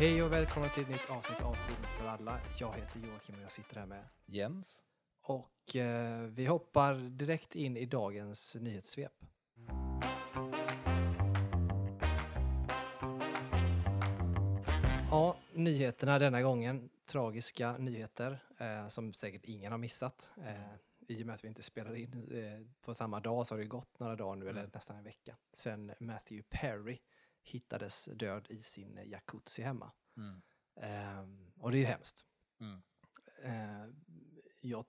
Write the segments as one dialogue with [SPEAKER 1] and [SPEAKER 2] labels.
[SPEAKER 1] Hej och välkomna till ett nytt avsnitt av Film för alla. Jag heter Joakim och jag sitter här med.
[SPEAKER 2] Jens.
[SPEAKER 1] Och eh, vi hoppar direkt in i dagens nyhetssvep. Ja, nyheterna denna gången. Tragiska nyheter eh, som säkert ingen har missat. Eh, I och med att vi inte spelar in eh, på samma dag så har det gått några dagar nu, eller
[SPEAKER 2] Mm.
[SPEAKER 1] nästan en vecka, sen Matthew Perry hittades död i sin jacuzzi hemma.
[SPEAKER 2] Mm.
[SPEAKER 1] Ehm, och det är ju hemskt.
[SPEAKER 2] Mm.
[SPEAKER 1] Eh, jag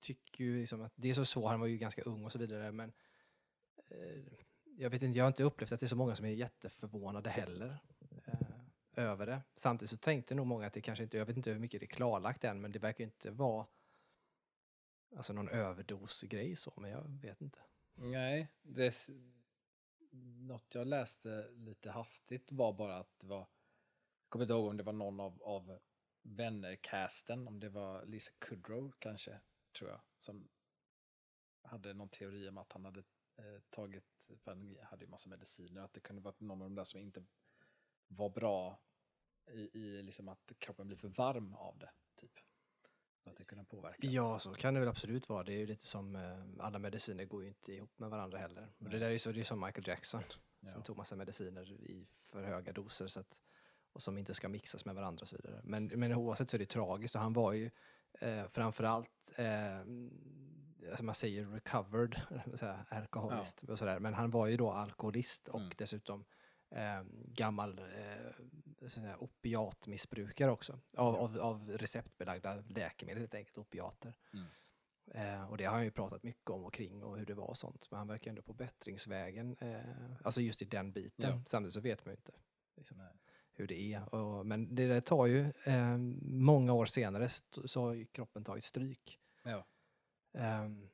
[SPEAKER 1] tycker ju liksom att det är så svårt, han var ju ganska ung och så vidare, men eh, jag vet inte, jag har inte upplevt att det är så många som är jätteförvånade heller eh, över det. Samtidigt så tänkte nog många att det kanske inte, jag vet inte hur mycket det är klarlagt än, men det verkar ju inte vara alltså någon överdosgrej så, men jag vet inte.
[SPEAKER 2] Nej, det något jag läste lite hastigt var bara att det var, jag kommer inte ihåg om det var någon av, av vännercasten, om det var Lisa Kudrow kanske, tror jag, som hade någon teori om att han hade eh, tagit, för han hade ju massa mediciner, att det kunde vara någon av de där som inte var bra i, i liksom att kroppen blir för varm av det, typ. Så att det kunde påverka.
[SPEAKER 1] Ja, så kan det väl absolut vara. Det är ju lite som, eh, alla mediciner går ju inte ihop med varandra heller. Och det där är ju så, det är som Michael Jackson, som
[SPEAKER 2] Ja.
[SPEAKER 1] tog massa mediciner i för höga doser så att, och som inte ska mixas med varandra och så vidare. Men, men oavsett så är det tragiskt och han var ju eh, framförallt, eh, alltså man säger recovered, alkoholist och sådär, men han var ju då alkoholist och
[SPEAKER 2] Mm.
[SPEAKER 1] dessutom eh, gammal eh, opiatmissbrukare också, av, av, av receptbelagda läkemedel helt enkelt, opiater.
[SPEAKER 2] Mm.
[SPEAKER 1] Eh, och det har han ju pratat mycket om och kring och hur det var och sånt. Men han verkar ändå på bättringsvägen, eh, alltså just i den biten.
[SPEAKER 2] Ja.
[SPEAKER 1] Samtidigt så vet man ju inte liksom, hur det är. Och, men det där tar ju, eh, många år senare så har ju kroppen tagit stryk.
[SPEAKER 2] Ja.
[SPEAKER 1] Ehm,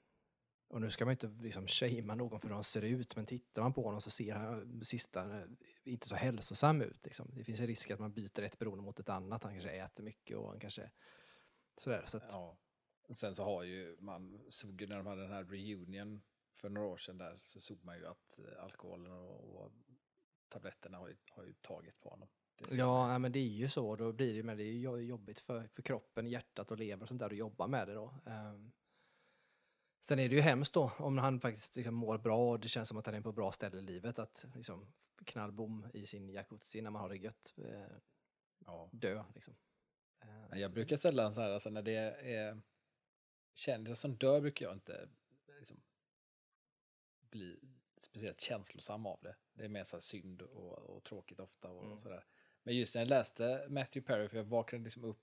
[SPEAKER 1] och nu ska man ju inte liksom shamea någon för hur han ser ut, men tittar man på honom så ser han sista inte så hälsosam ut. Liksom. Det finns en risk att man byter ett beroende mot ett annat. Han kanske äter mycket och han kanske sådär. Så att,
[SPEAKER 2] Ja. Sen så har ju man, såg ju när de hade den här reunion för några år sedan där, så såg man ju att eh, alkoholen och, och tabletterna har ju, har ju tagit på honom.
[SPEAKER 1] Ja, nej, men det är ju så. Då blir det, men det är ju jo- jobbigt för, för kroppen, hjärtat och lever och sånt där att jobba med det då. Ehm, sen är det ju hemskt då om han faktiskt liksom mår bra och det känns som att han är på bra ställe i livet att liksom knallbom i sin jacuzzi när man har det gött eh,
[SPEAKER 2] ja.
[SPEAKER 1] dö liksom. Eh,
[SPEAKER 2] Jag
[SPEAKER 1] så-
[SPEAKER 2] brukar sällan så här, alltså när det är kändisar som dör brukar jag inte liksom, bli speciellt känslosam av det. Det är mer så synd och, och tråkigt ofta och,
[SPEAKER 1] Mm.
[SPEAKER 2] och sådär. Men just när jag läste Matthew Perry, för jag vaknade liksom upp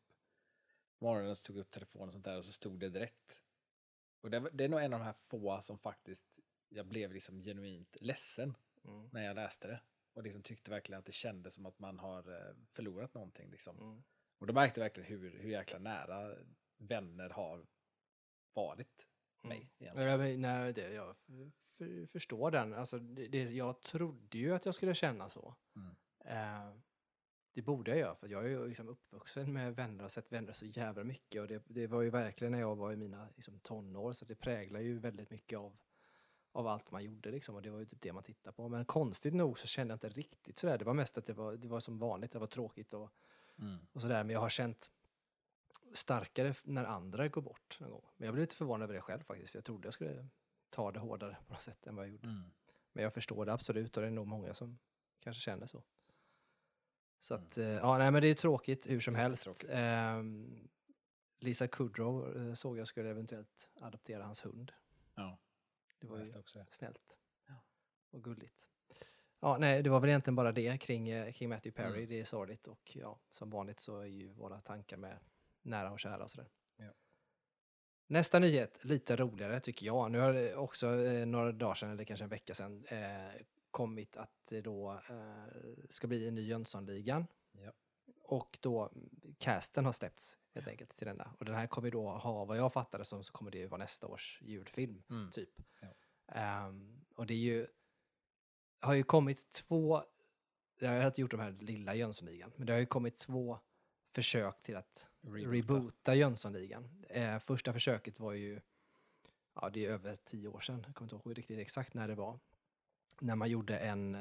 [SPEAKER 2] morgonen och tog upp telefonen och sånt där och så stod det direkt. Och det, det är nog en av de här få som faktiskt, jag blev liksom genuint ledsen
[SPEAKER 1] Mm,
[SPEAKER 2] när jag läste det. Och liksom tyckte verkligen att det kändes som att man har eh, förlorat någonting. Liksom.
[SPEAKER 1] mm.
[SPEAKER 2] Och då märkte jag verkligen hur, hur jäkla nära vänner har varit mig.
[SPEAKER 1] Mm.
[SPEAKER 2] Egentligen.
[SPEAKER 1] Ja, men, nej, det, jag förstår den. Alltså, det, det, jag trodde ju att jag skulle känna så.
[SPEAKER 2] Mm.
[SPEAKER 1] Eh, det borde jag göra, för jag är ju liksom uppvuxen med vänner och sett vänner så jävla mycket. Och det, det var ju verkligen när jag var i mina liksom, tonår, så det präglar ju väldigt mycket av, av allt man gjorde. Liksom, och det var ju typ det man tittade på. Men konstigt nog så kände jag inte riktigt sådär. Det var mest att det var, det var som vanligt, det var tråkigt och,
[SPEAKER 2] Mm.
[SPEAKER 1] och sådär. Men jag har känt starkare när andra går bort någon gång. Men jag blev lite förvånad över det själv faktiskt. Jag trodde jag skulle ta det hårdare på något sätt än vad jag gjorde.
[SPEAKER 2] Mm.
[SPEAKER 1] Men jag förstår det absolut och det är nog många som kanske känner så. Så
[SPEAKER 2] Mm.
[SPEAKER 1] att, eh, ja nej men det är tråkigt hur som helst. Ehm, Lisa Kudrow eh, såg jag skulle eventuellt adoptera hans hund.
[SPEAKER 2] Ja,
[SPEAKER 1] Det var ju
[SPEAKER 2] också
[SPEAKER 1] snällt.
[SPEAKER 2] Ja.
[SPEAKER 1] Och gulligt. Ja, nej, det var väl egentligen bara det kring, eh, kring Matthew Perry.
[SPEAKER 2] Mm.
[SPEAKER 1] Det är sorgligt och ja, som vanligt så är ju våra tankar med nära och kära och sådär.
[SPEAKER 2] Ja.
[SPEAKER 1] Nästa nyhet, lite roligare tycker jag. Nu har det också eh, några dagar sedan, eller kanske en vecka sedan, eh, kommit att det då eh, ska bli en ny Jönssonligan.
[SPEAKER 2] Ja.
[SPEAKER 1] Och då casten har släppts helt enkelt till denna. Och den här kommer då ha, vad jag fattade som, så kommer det ju vara nästa års julfilm
[SPEAKER 2] Mm.
[SPEAKER 1] typ.
[SPEAKER 2] Ja.
[SPEAKER 1] Ehm, och det är ju, har ju kommit två, jag har inte gjort de här lilla Jönssonligan, men det har ju kommit två försök till att
[SPEAKER 2] Reboota.
[SPEAKER 1] reboota Jönssonligan. Eh, första försöket var ju, ja det är över tio år sedan, jag kommer inte ihåg riktigt exakt när det var, när man gjorde en,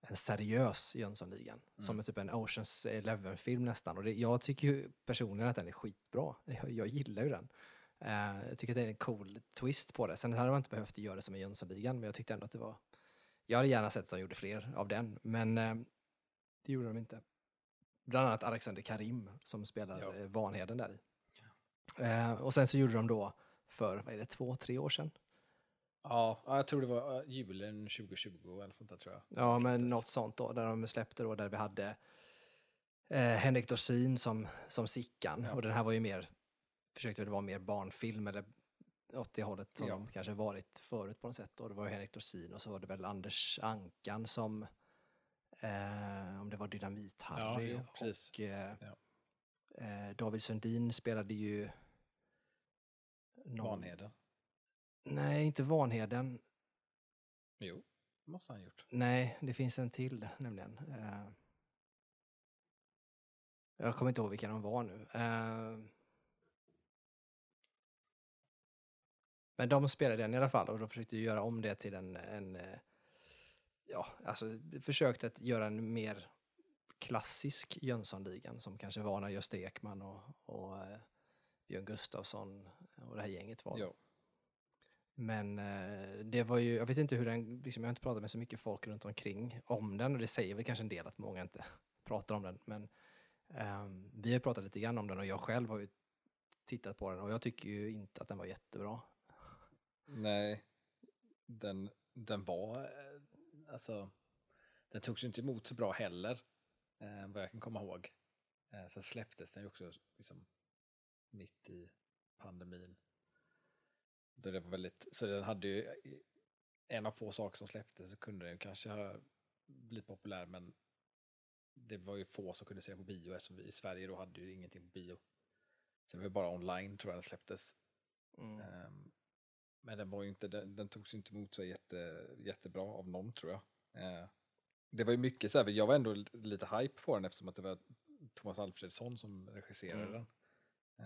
[SPEAKER 1] en seriös Jönssonligan. Som är typ en Oceans Eleven-film nästan. Och det, jag tycker ju personligen att den är skitbra. Jag, jag gillar ju den. Eh, jag tycker att det är en cool twist på det. Sen hade man inte behövt göra det som i Jönssonligan, men jag tyckte ändå att det var... Jag hade gärna sett att de gjorde fler av den, men eh, det gjorde de inte. Bland annat Alexander Karim som spelar
[SPEAKER 2] Ja.
[SPEAKER 1] eh, Vanheden där i. Eh, och sen så gjorde de då för, vad är det, två, tre år sedan?
[SPEAKER 2] Ja, ja, jag tror det var julen 2020 eller sånt där tror jag.
[SPEAKER 1] Ja, men något sånt då, där de släppte då, där vi hade eh, Henrik Dorsin som, som Sickan.
[SPEAKER 2] Ja.
[SPEAKER 1] Och den här var ju mer, försökte väl vara mer barnfilm eller åt det hållet som
[SPEAKER 2] Ja.
[SPEAKER 1] de kanske varit förut på något sätt. Då. Det var ju Henrik Dorsin och så var det väl Anders Ankan som, eh, om det var Dynamit-Harry.
[SPEAKER 2] Ja,
[SPEAKER 1] och eh, eh, David Sundin spelade ju... någon-
[SPEAKER 2] Vanheden.
[SPEAKER 1] Nej, inte Vanheden.
[SPEAKER 2] Jo, det måste han ha gjort.
[SPEAKER 1] Nej, det finns en till nämligen. Eh, jag kommer inte ihåg vilka de var nu. Eh, men de spelade den i alla fall och de försökte göra om det till en, en eh, ja, alltså försökte att göra en mer klassisk Jönssonligan som kanske var när Gösta Ekman och, och eh, Björn Gustafsson och det här gänget var.
[SPEAKER 2] Jo.
[SPEAKER 1] Men eh, det var ju, jag vet inte hur den, liksom, jag har inte pratat med så mycket folk runt omkring om den och det säger väl kanske en del att många inte pratar om den. Men eh, vi har pratat lite grann om den och jag själv har ju tittat på den och jag tycker ju inte att den var jättebra.
[SPEAKER 2] Nej, den, den var, eh, alltså, den togs ju inte emot så bra heller, eh, vad jag kan komma ihåg. Eh, sen släpptes den ju också liksom, mitt i pandemin. Då det var väldigt, så den hade ju, en av få saker som släpptes så kunde den kanske ha blivit populär, men det var ju få som kunde se på bio eftersom vi i Sverige då hade ju ingenting på bio. Så det var bara online tror jag den släpptes.
[SPEAKER 1] Mm.
[SPEAKER 2] Ehm, Men den var ju inte, den, den togs ju inte emot så jätte, jättebra av någon tror jag. Eh, Det var ju mycket så här, jag var ändå lite hype på den eftersom att det var Thomas Alfredsson som regisserade
[SPEAKER 1] Mm.
[SPEAKER 2] den.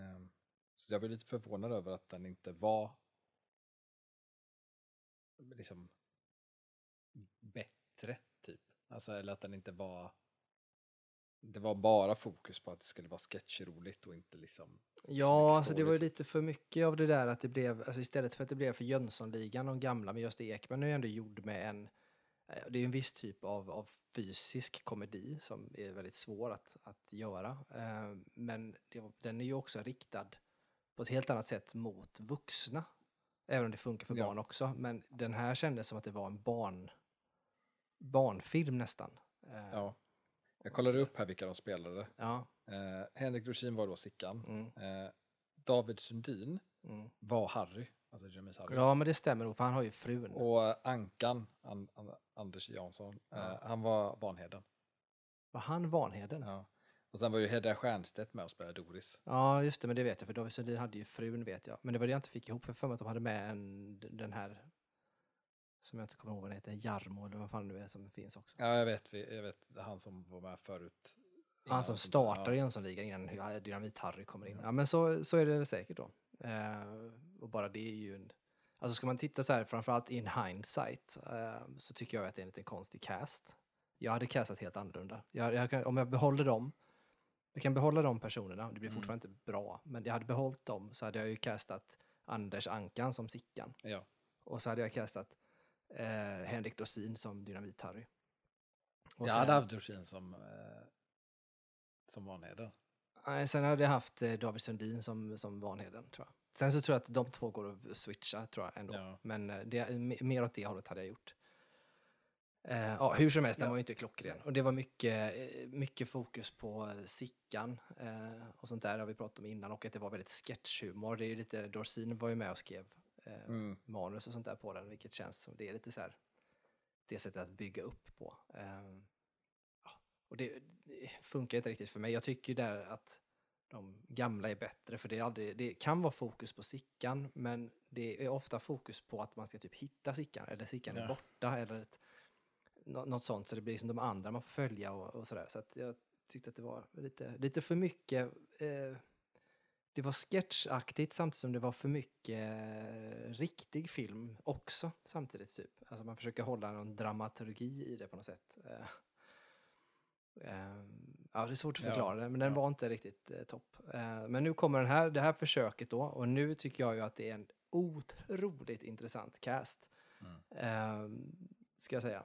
[SPEAKER 2] Ehm, Så jag var lite förvånad över att den inte var liksom bättre typ. Alltså eller att den inte var det var bara fokus på att det skulle vara sketchroligt och inte liksom
[SPEAKER 1] Ja, alltså det var ju lite för mycket av det där att det blev, alltså istället för att det blev för Jönssonligan, de gamla med Gösta Ekman är ju ändå gjord med en, eh, det är ju en viss typ av, av fysisk komedi som är väldigt svår att, att göra. Eh, Men det, den är ju också riktad på ett helt annat sätt mot vuxna. Även om det funkar för
[SPEAKER 2] Ja.
[SPEAKER 1] barn också. Men den här kändes som att det var en barn, barnfilm nästan. Eh,
[SPEAKER 2] Ja. Jag kollade upp här vilka de spelade.
[SPEAKER 1] Ja.
[SPEAKER 2] Eh, Henrik Dorsin var då Sickan.
[SPEAKER 1] Mm,
[SPEAKER 2] Eh, David Sundin
[SPEAKER 1] mm.
[SPEAKER 2] var Harry, alltså Jeremys Harry.
[SPEAKER 1] ja, men det stämmer nog, för han har ju frun.
[SPEAKER 2] Och eh, Ankan, An An Anders Jansson, eh,
[SPEAKER 1] Ja.
[SPEAKER 2] han var Vanheden.
[SPEAKER 1] Var han Vanheden?
[SPEAKER 2] Ja. Och sen var ju Hedda Stiernstedt med och spelade Doris.
[SPEAKER 1] Ja, just det, men det vet jag, för David Sundin hade ju frun vet jag. Men det var det jag inte fick ihop, för för mig att de hade med en, den här, som jag inte kommer ihåg vad den heter, Jarmo eller vad fan det nu är som finns också.
[SPEAKER 2] Ja, jag vet, jag vet han som var med förut.
[SPEAKER 1] Han som startar Jönssonligan innan Dynamit-Harry kommer in. Ja, men så, så är det väl säkert då. Eh, och bara det är ju en... Alltså ska man titta så här, framförallt in hindsight, eh, så tycker jag att det är en liten konstig cast. Jag hade castat helt annorlunda. Jag, jag om jag behåller dem, jag kan behålla de personerna, det blir
[SPEAKER 2] Mm.
[SPEAKER 1] fortfarande inte bra, men jag hade behållit dem så hade jag ju castat Anders Ankan som Sickan.
[SPEAKER 2] Ja.
[SPEAKER 1] Och så hade jag castat eh, Henrik Dorsin som Dynamit-Harry.
[SPEAKER 2] Jag
[SPEAKER 1] sen-
[SPEAKER 2] hade haft Dorsin som, eh, som Vanheden.
[SPEAKER 1] Nej, sen hade jag haft eh, David Sundin som, som Vanheden, tror jag. Sen så tror jag att de två går att switcha, tror jag ändå.
[SPEAKER 2] Ja.
[SPEAKER 1] Men eh, det, me- mer åt det hållet hade jag gjort. Eh, ja, hur som helst, den var ju inte klockren. Och det var mycket, eh, mycket fokus på eh, Sickan eh, och sånt där, har vi pratat om innan. Och att det var väldigt sketchhumor. Det är lite, Dorsin var ju med och skrev eh,
[SPEAKER 2] Mm.
[SPEAKER 1] manus och sånt där på den, vilket känns som det är lite så här, det sättet att bygga upp på. Ehm, ja, och det, det funkar inte riktigt för mig. Jag tycker ju där att de gamla är bättre, för det, är aldrig, det kan vara fokus på Sickan, men det är ofta fokus på att man ska typ hitta Sickan, eller Sickan är
[SPEAKER 2] Ja.
[SPEAKER 1] borta, eller ett, något sånt, så det blir som de andra man får följa och, och sådär. Så att jag tyckte att det var lite, lite för mycket eh, det var sketchaktigt samtidigt som det var för mycket eh, riktig film också samtidigt. typ. Alltså man försöker hålla någon dramaturgi i det på något sätt. Eh, ehm, ja, det är svårt att
[SPEAKER 2] Ja,
[SPEAKER 1] förklara det, men den
[SPEAKER 2] ja.
[SPEAKER 1] var inte riktigt eh, topp. Eh, men nu kommer den här, det här försöket då och nu tycker jag ju att det är en otroligt intressant cast.
[SPEAKER 2] Mm.
[SPEAKER 1] Ehm, ska jag säga.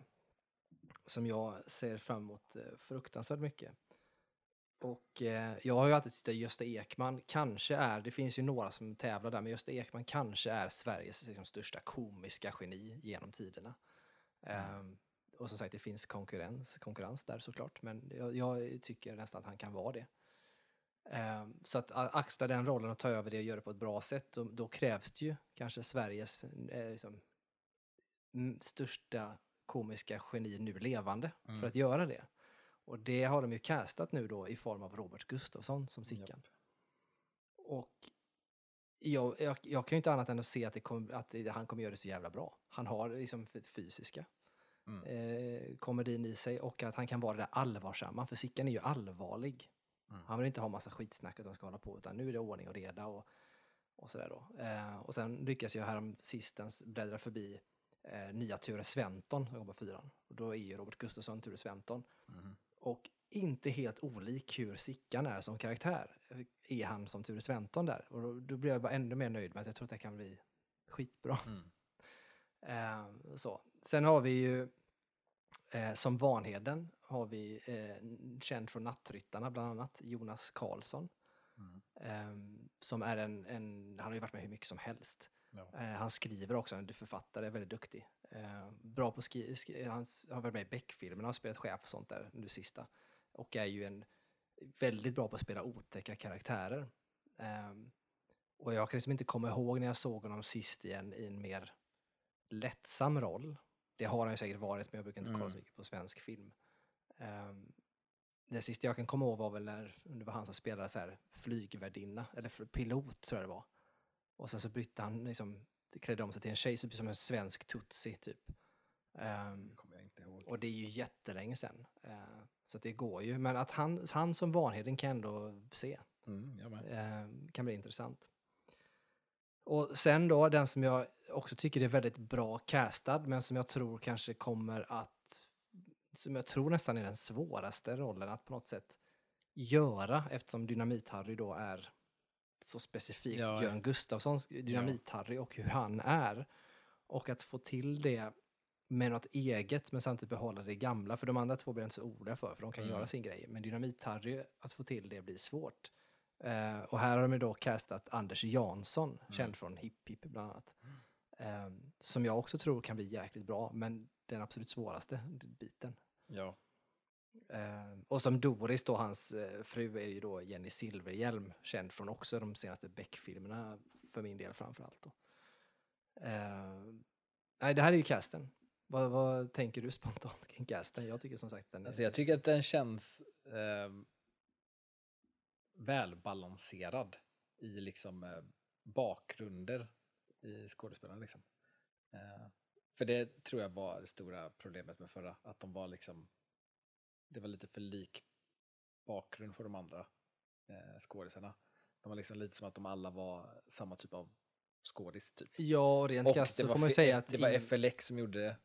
[SPEAKER 1] Som jag ser fram emot eh, fruktansvärt mycket. Och eh, jag har ju alltid tyckt att Gösta Ekman kanske är, det finns ju några som tävlar där, men Gösta Ekman kanske är Sveriges liksom, största komiska geni genom tiderna. Ehm, och som sagt, det finns konkurrens, konkurrens där såklart, men jag, jag tycker nästan att han kan vara det. Ehm, så att axla den rollen och ta över det och göra det på ett bra sätt, då, då krävs det ju kanske Sveriges eh, liksom, största komiska geni nu levande
[SPEAKER 2] Mm.
[SPEAKER 1] för att göra det. Och det har de ju castat nu då i form av Robert Gustafsson som Sickan.
[SPEAKER 2] Japp.
[SPEAKER 1] Och jag, jag, jag kan ju inte annat än att se att, det kommer, att det, han kommer göra det så jävla bra. Han har liksom fysiska
[SPEAKER 2] Mm.
[SPEAKER 1] eh, komedin i sig och att han kan vara det där allvarsamma. För Sickan är ju allvarlig.
[SPEAKER 2] Mm.
[SPEAKER 1] Han vill inte ha massa skitsnack att de ska hålla på utan nu är det ordning och reda och, och sådär då. Eh, och sen lyckas jag härom sistens bläddra förbi eh, nya Ture Sventon som på fyran. Och då är ju Robert Gustafsson Ture Sventon.
[SPEAKER 2] Mhm.
[SPEAKER 1] Och inte helt olik hur Sickan är som karaktär. Är han som Ture Sventon där? Och då, då blir jag bara ännu mer nöjd med att jag tror att det kan bli skitbra.
[SPEAKER 2] Mm.
[SPEAKER 1] Eh, så. Sen har vi ju eh, som Vanheden har vi eh, känd från Nattryttarna bland annat Jonas Karlsson.
[SPEAKER 2] Mm.
[SPEAKER 1] Eh, som är en, en, han har ju varit med hur mycket som helst.
[SPEAKER 2] Ja.
[SPEAKER 1] Eh, han skriver också, han är författare, är väldigt duktig. Eh, bra på skri, skri, han har varit med i Beck-filmerna, har spelat chef och sånt där nu sista. Och är ju en väldigt bra på att spela otäcka karaktärer. Ehm, och jag kan liksom inte komma ihåg när jag såg honom sist i en, i en mer lättsam roll. Det har han ju säkert varit, men jag brukar inte kolla så
[SPEAKER 2] Mm.
[SPEAKER 1] mycket på svensk film. Um, det sista jag kan komma ihåg var väl när det var han som spelade så här flygvärdinna, eller pilot tror jag det var. Och sen så bytte han, liksom, klädde om sig till en tjej, så som en svensk tutsi typ. Ehm,
[SPEAKER 2] Det kommer jag inte ihåg.
[SPEAKER 1] och det är ju jättelänge sedan. Eh, så det går ju. Men att han, han som Vanheden kan jag ändå se.
[SPEAKER 2] Mm, jag med.
[SPEAKER 1] Eh, kan bli intressant. Och sen då, den som jag också tycker är väldigt bra castad, men som jag tror kanske kommer att, som jag tror nästan är den svåraste rollen att på något sätt göra, eftersom Dynamit-Harry då är så specifikt
[SPEAKER 2] Ja, ja.
[SPEAKER 1] Björn Gustafssons Dynamit-Harry och hur han är. Och att få till det med något eget men samtidigt behålla det gamla. För de andra två blir jag inte så oroliga för, för de kan
[SPEAKER 2] Mm.
[SPEAKER 1] göra sin grej. Men Dynamit-Harry, att få till det blir svårt. Eh, och här har de då castat Anders Jansson, känd från Hipp Hipp bland annat. Eh, som jag också tror kan bli jäkligt bra, men den absolut svåraste biten.
[SPEAKER 2] Ja.
[SPEAKER 1] Eh, och som Doris då, hans eh, fru, är ju då Jenny Silverhjelm, känd från också de senaste Beck-filmerna, för min del framför allt. Då. Eh, nej, det här är ju casten. Vad, vad tänker du spontant kring casten? Jag tycker som sagt den.
[SPEAKER 2] Alltså jag tycker att den känns eh, välbalanserad i liksom eh, bakgrunder i skådespelarna. Liksom. Eh, för det tror jag var det stora problemet med förra, att de var liksom, det var lite för lik bakgrund för de andra eh, skådisarna. De var liksom lite som att de alla var samma typ av skådis typ.
[SPEAKER 1] Ja, rent krasst
[SPEAKER 2] det
[SPEAKER 1] så får man ju säga att...
[SPEAKER 2] det var FLX som gjorde det.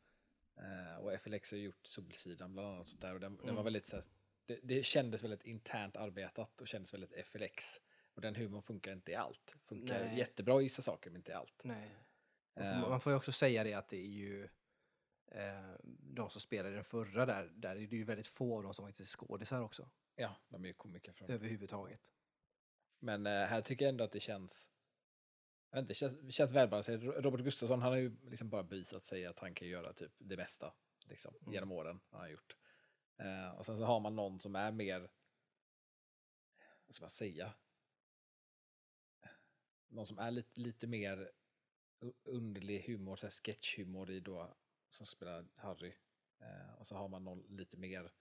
[SPEAKER 2] Eh, och FLX har gjort Solsidan bland annat. Sånt där, och den, den var
[SPEAKER 1] Mm.
[SPEAKER 2] väldigt, så här, det, det kändes väldigt internt arbetat och kändes väldigt FLX. Och den humorn funkar inte i allt. Funkar
[SPEAKER 1] Nej.
[SPEAKER 2] jättebra i vissa saker men inte i allt.
[SPEAKER 1] Nej. Man får,
[SPEAKER 2] Eh,
[SPEAKER 1] man får ju också säga det att det är ju de som spelade i den förra där, där är det ju väldigt få av dem som faktiskt är skådisar också.
[SPEAKER 2] ja, de är ju komiker från.
[SPEAKER 1] Överhuvudtaget.
[SPEAKER 2] Men eh, här tycker jag ändå att det känns jag vet inte, känns, känns välbalanserat. Robert Gustafsson han har ju liksom bara bevisat sig att han kan göra typ det mesta liksom,
[SPEAKER 1] Mm.
[SPEAKER 2] genom åren. Han har gjort. Eh, och sen så har man någon som är mer, vad ska man säga, någon som är lite, lite mer underlig humor, så här sketchhumor i då, som spelar Harry. Eh, och så har man någon lite mer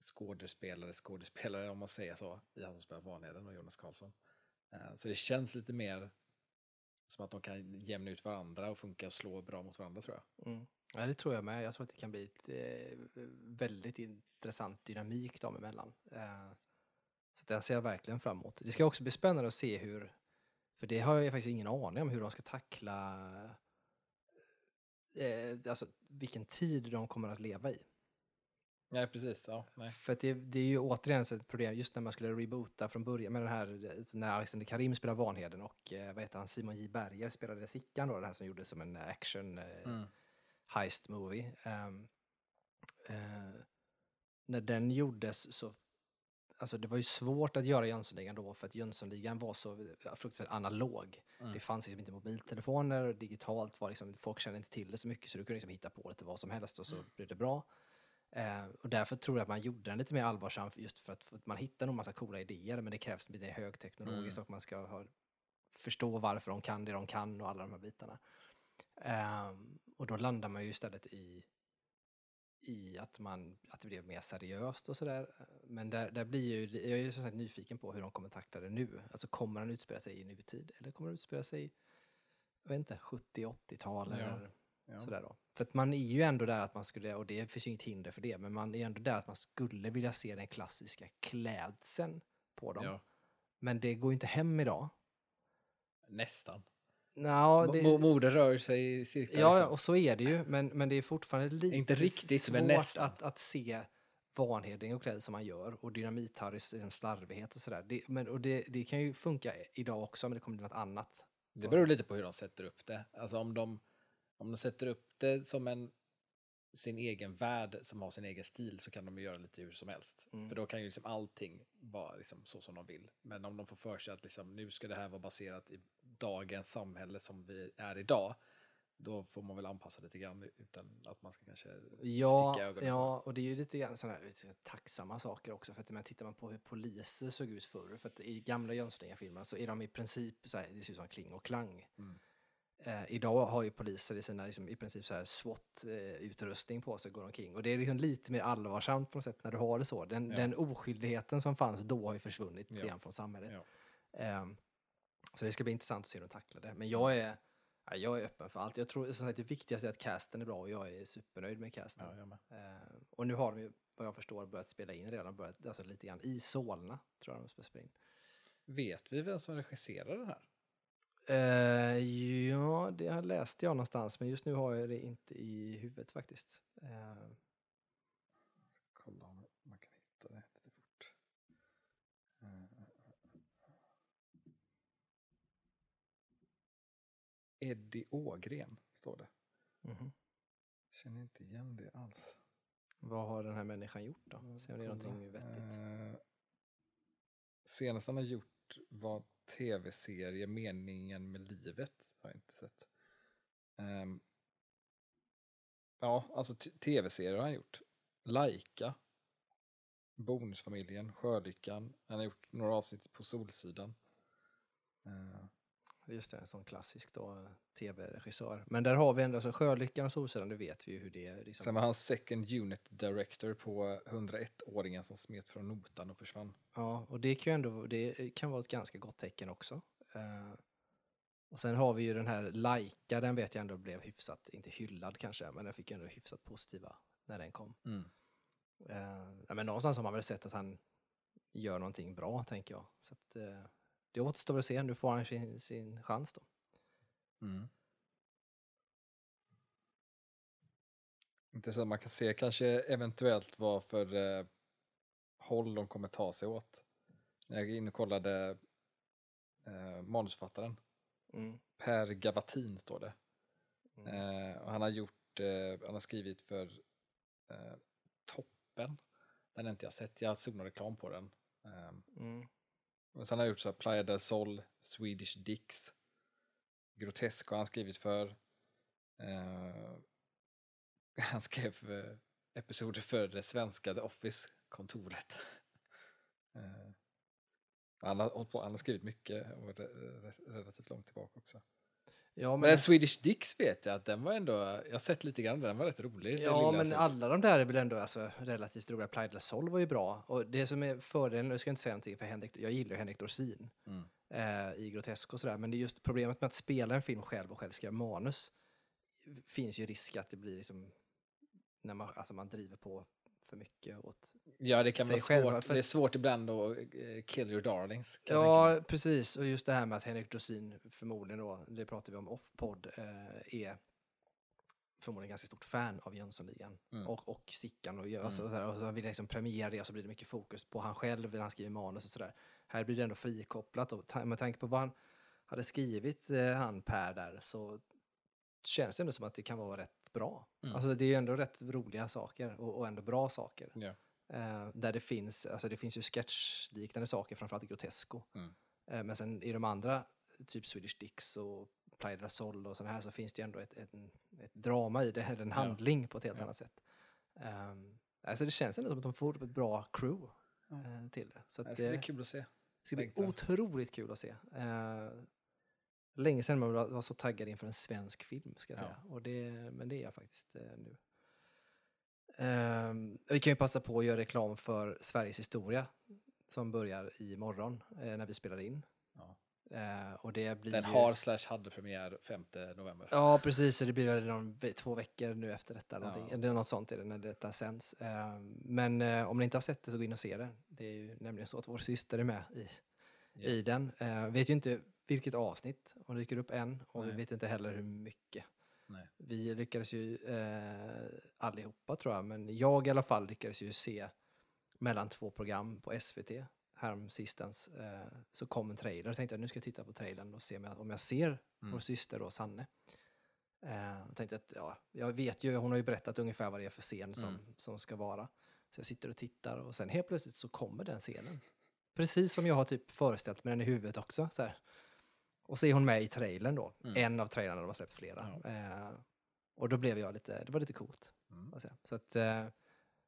[SPEAKER 2] skådespelare, skådespelare om man säger så, i han som spelar Vanheden och Jonas Karlsson. Eh, så det känns lite mer som att de kan jämna ut varandra och funka och slå bra mot varandra tror jag.
[SPEAKER 1] Mm. Ja, det tror jag med. Jag tror att det kan bli ett eh, väldigt intressant dynamik dem emellan. Eh, Så den ser jag verkligen fram emot. Det ska också bli spännande att se hur, för det har jag faktiskt ingen aning om hur de ska tackla, eh, alltså vilken tid de kommer att leva i.
[SPEAKER 2] Nej, precis. Ja, nej.
[SPEAKER 1] För det, det är ju återigen så ett problem, just när man skulle reboota från början med den här, när Alexander Karim spelar Vanheden och eh, vad heter han, Simon J Berger spelade Sickan då, det här som gjordes som en action eh,
[SPEAKER 2] Mm.
[SPEAKER 1] heist movie. Ehm, eh, när den gjordes så, alltså det var ju svårt att göra Jönssonligan då för att Jönssonligan var så eh, fruktansvärt analog.
[SPEAKER 2] Mm.
[SPEAKER 1] Det fanns liksom inte mobiltelefoner, och digitalt var liksom, folk kände inte till det så mycket så du kunde liksom hitta på lite vad som helst och så
[SPEAKER 2] Mm.
[SPEAKER 1] blev det bra. Eh, och därför tror jag att man gjorde den lite mer allvarsam just för att, för att man hittar nog massa coola idéer men det krävs lite högteknologiskt
[SPEAKER 2] Mm.
[SPEAKER 1] och man ska ha, förstå varför de kan det de kan och alla de här bitarna. Ehm, och då landar man ju istället i, i att, man, att det blev mer seriöst och sådär. Men där, där blir ju, jag är ju som sagt nyfiken på hur de kommer tackla det nu. Alltså kommer den utspela sig i nutid eller kommer den utspela sig i, jag vet inte, 70-80-tal
[SPEAKER 2] Ja,
[SPEAKER 1] eller
[SPEAKER 2] Ja.
[SPEAKER 1] sådär då. För att man är ju ändå där att man skulle, och det finns ju inget hinder för det, men man är ändå där att man skulle vilja se den klassiska klädseln på dem.
[SPEAKER 2] Ja.
[SPEAKER 1] Men det går ju inte hem idag.
[SPEAKER 2] Nästan.
[SPEAKER 1] Nå, det,
[SPEAKER 2] Mo- Mode rör sig i cirklar.
[SPEAKER 1] Ja,
[SPEAKER 2] liksom.
[SPEAKER 1] och så är det ju, men, men det är fortfarande lite
[SPEAKER 2] Inte riktigt,
[SPEAKER 1] svårt
[SPEAKER 2] men nästan.
[SPEAKER 1] att, att se Vanheding och kläder som man gör och Dynamit-Harrys liksom, slarvighet och sådär. Det, men, och det, det kan ju funka idag också, men det kommer bli något annat.
[SPEAKER 2] Det beror lite på hur de sätter upp det. Alltså om de, om de sätter upp det som en sin egen värld som har sin egen stil så kan de göra lite hur som helst.
[SPEAKER 1] Mm.
[SPEAKER 2] För då kan ju liksom allting vara liksom så som de vill. Men om de får för sig att liksom, nu ska det här vara baserat i dagens samhälle som vi är idag, då får man väl anpassa lite grann utan att man ska kanske
[SPEAKER 1] Ja,
[SPEAKER 2] sticka ögonen.
[SPEAKER 1] ja, och det är ju lite grann sådana tacksamma saker också. För att men tittar man på hur poliser såg ut förr, för att i gamla Jönssonligan-filmerna så är de i princip så här, det ser ut som kling och klang.
[SPEAKER 2] Mm.
[SPEAKER 1] Eh, idag har ju poliser i sina liksom, i princip så här SWAT-utrustning på sig går omkring. Och det är liksom lite mer allvarsamt på något sätt när du har det så. Den,
[SPEAKER 2] Ja.
[SPEAKER 1] den oskyldigheten som fanns då har ju försvunnit
[SPEAKER 2] Ja.
[SPEAKER 1] grann från samhället.
[SPEAKER 2] Ja.
[SPEAKER 1] Ehm, så det ska bli intressant att se hur de tacklar det. Men jag är, ja, jag är öppen för allt. Jag tror som sagt, det viktigaste är att casten är bra och jag är supernöjd med casten.
[SPEAKER 2] Ja, jag med.
[SPEAKER 1] Ehm, och nu har de ju, vad jag förstår, börjat spela in redan. Börjat, alltså lite grann i Solna, tror jag de ska spela in.
[SPEAKER 2] Vet vi vem som regisserar den här?
[SPEAKER 1] Eh, ja, det har läste jag någonstans, men just nu har jag det inte i huvudet faktiskt. Eh,
[SPEAKER 2] Kolla om man kan hitta det lite fort. Eh, Eddie Ågren står det.
[SPEAKER 1] mhm.
[SPEAKER 2] Känner inte igen det alls.
[SPEAKER 1] Vad har den här människan gjort då? Se om det är någonting vettigt.
[SPEAKER 2] Eh, senast han har gjort var tv-serie Meningen med livet. Har jag inte sett. Ehm, ja, alltså tv-serier har han gjort. Laika. Bonusfamiljen, Sjölyckan. Han har gjort några avsnitt på Solsidan. Eh,
[SPEAKER 1] Just det, en sån klassisk då, tv-regissör. Men där har vi ändå, alltså Sjölyckan och Solsidan, det vet vi ju hur det är. Liksom.
[SPEAKER 2] Sen var han second unit director på 101-åringen som smet från notan och försvann.
[SPEAKER 1] Ja, och det kan ju ändå, det kan vara ett ganska gott tecken också. Eh, och sen har vi ju den här Laika, den vet jag ändå blev hyfsat, inte hyllad kanske, men den fick ändå hyfsat positiva när den kom. Eh, ja, men någonstans har man väl sett att han gör någonting bra, tänker jag. Så att, eh, det återstår att se, nu får han sin, sin chans då.
[SPEAKER 2] Mm. Intressant, man kan se kanske eventuellt vad för eh, håll de kommer ta sig åt. När jag gick in och kollade eh, manusförfattaren,
[SPEAKER 1] Mm.
[SPEAKER 2] Per Gavatin står det.
[SPEAKER 1] Mm.
[SPEAKER 2] Eh, och han har gjort, eh, han har skrivit för eh, Toppen. Den har inte jag sett, jag såg någon reklam på den. Eh,
[SPEAKER 1] Mm.
[SPEAKER 2] Och sen har han gjort så här Playa del Sol, Swedish Dicks, Grotesco har han skrivit för. Eh, han skrev eh, episoder för det svenska The Office-kontoret. eh, han, har, på, han har skrivit mycket och re, re, relativt långt tillbaka också.
[SPEAKER 1] Ja,
[SPEAKER 2] Men,
[SPEAKER 1] men,
[SPEAKER 2] den Swedish Dicks vet jag att den var ändå, jag har sett lite grann, den var rätt rolig.
[SPEAKER 1] Ja, men
[SPEAKER 2] såg.
[SPEAKER 1] alla de där är väl ändå alltså, relativt roliga. Del Sol var ju bra. Och det som är fördelen, nu ska jag inte säga någonting för Henrik, jag gillar ju Henrik Dorsin
[SPEAKER 2] Mm.
[SPEAKER 1] eh, i Grotesco och sådär, men det är just problemet med att spela en film själv och själv skriva manus finns ju risk att det blir liksom, när man, alltså man driver på för mycket åt
[SPEAKER 2] Ja, det kan vara svårt.
[SPEAKER 1] för-
[SPEAKER 2] Det är svårt ibland att eh, kill your darlings.
[SPEAKER 1] Ja, precis. Och just det här med att Henrik Dorsin förmodligen då, det pratar vi om off-podd, eh, är förmodligen ganska stort fan av Jönssonligan
[SPEAKER 2] Mm.
[SPEAKER 1] och, och Sickan. Och, alltså,
[SPEAKER 2] Mm.
[SPEAKER 1] så här, och så vill liksom premiera det och så blir det mycket fokus på han själv när han skriver manus och sådär. Här blir det ändå frikopplat och ta, med tanke på vad han hade skrivit, eh, han Per där, så känns det ändå som att det kan vara rätt bra.
[SPEAKER 2] Mm.
[SPEAKER 1] Alltså det är ju ändå rätt roliga saker och, och ändå bra saker.
[SPEAKER 2] Ja.
[SPEAKER 1] Eh, där det finns, alltså det finns ju sketchliknande saker, framförallt i Grotesco.
[SPEAKER 2] Mm.
[SPEAKER 1] Eh, men sen i de andra, typ Swedish Dicks och Playa del Sol och sådana här, så finns det ju ändå ett, ett, ett drama i det, eller en
[SPEAKER 2] Ja.
[SPEAKER 1] handling på ett helt
[SPEAKER 2] Ja.
[SPEAKER 1] annat sätt. Um, alltså det känns ändå som att de får ett bra crew eh, till det. Så
[SPEAKER 2] Det ska
[SPEAKER 1] det,
[SPEAKER 2] bli kul att se.
[SPEAKER 1] det ska bli otroligt kul att se. Länge sedan man var, så taggad inför en svensk film, ska jag
[SPEAKER 2] Ja.
[SPEAKER 1] säga. Och det, men det är jag faktiskt eh, nu. Ehm, vi kan ju passa på att göra reklam för Sveriges historia som börjar imorgon eh, när vi spelar in.
[SPEAKER 2] Ja.
[SPEAKER 1] Eh, och det blir
[SPEAKER 2] Den
[SPEAKER 1] ju-
[SPEAKER 2] har slash hade premiär 5 november.
[SPEAKER 1] Ja, precis. Så det blir väl någon, två veckor nu efter detta.
[SPEAKER 2] Ja,
[SPEAKER 1] någonting.
[SPEAKER 2] något
[SPEAKER 1] Eller något sånt är det när detta sänds. Eh, men eh, om ni inte har sett det så gå in och se det. Det är ju nämligen så att vår syster är med i,
[SPEAKER 2] Ja.
[SPEAKER 1] i den. Vet ju inte vilket avsnitt hon dyker upp än och vi
[SPEAKER 2] Nej.
[SPEAKER 1] vet inte heller hur mycket.
[SPEAKER 2] Nej.
[SPEAKER 1] Vi lyckades ju eh, allihopa tror jag, men jag i alla fall lyckades ju se mellan två program på SVT häromsistens. Eh, så kom en trailer och tänkte att nu ska jag titta på trailern och se om jag, om jag ser
[SPEAKER 2] Mm.
[SPEAKER 1] vår syster då, Sanne. Eh, och tänkte att ja, jag vet ju, hon har ju berättat ungefär vad det är för scen som,
[SPEAKER 2] Mm.
[SPEAKER 1] som ska vara. Så jag sitter och tittar och sen helt plötsligt så kommer den scenen. Precis som jag har typ föreställt mig den i huvudet också. Så här. Och så är hon med i trailern då.
[SPEAKER 2] Mm.
[SPEAKER 1] En av trailerna, de har släppt flera. Eh, och då blev jag lite, det var lite coolt.
[SPEAKER 2] Mm.
[SPEAKER 1] Så att, eh,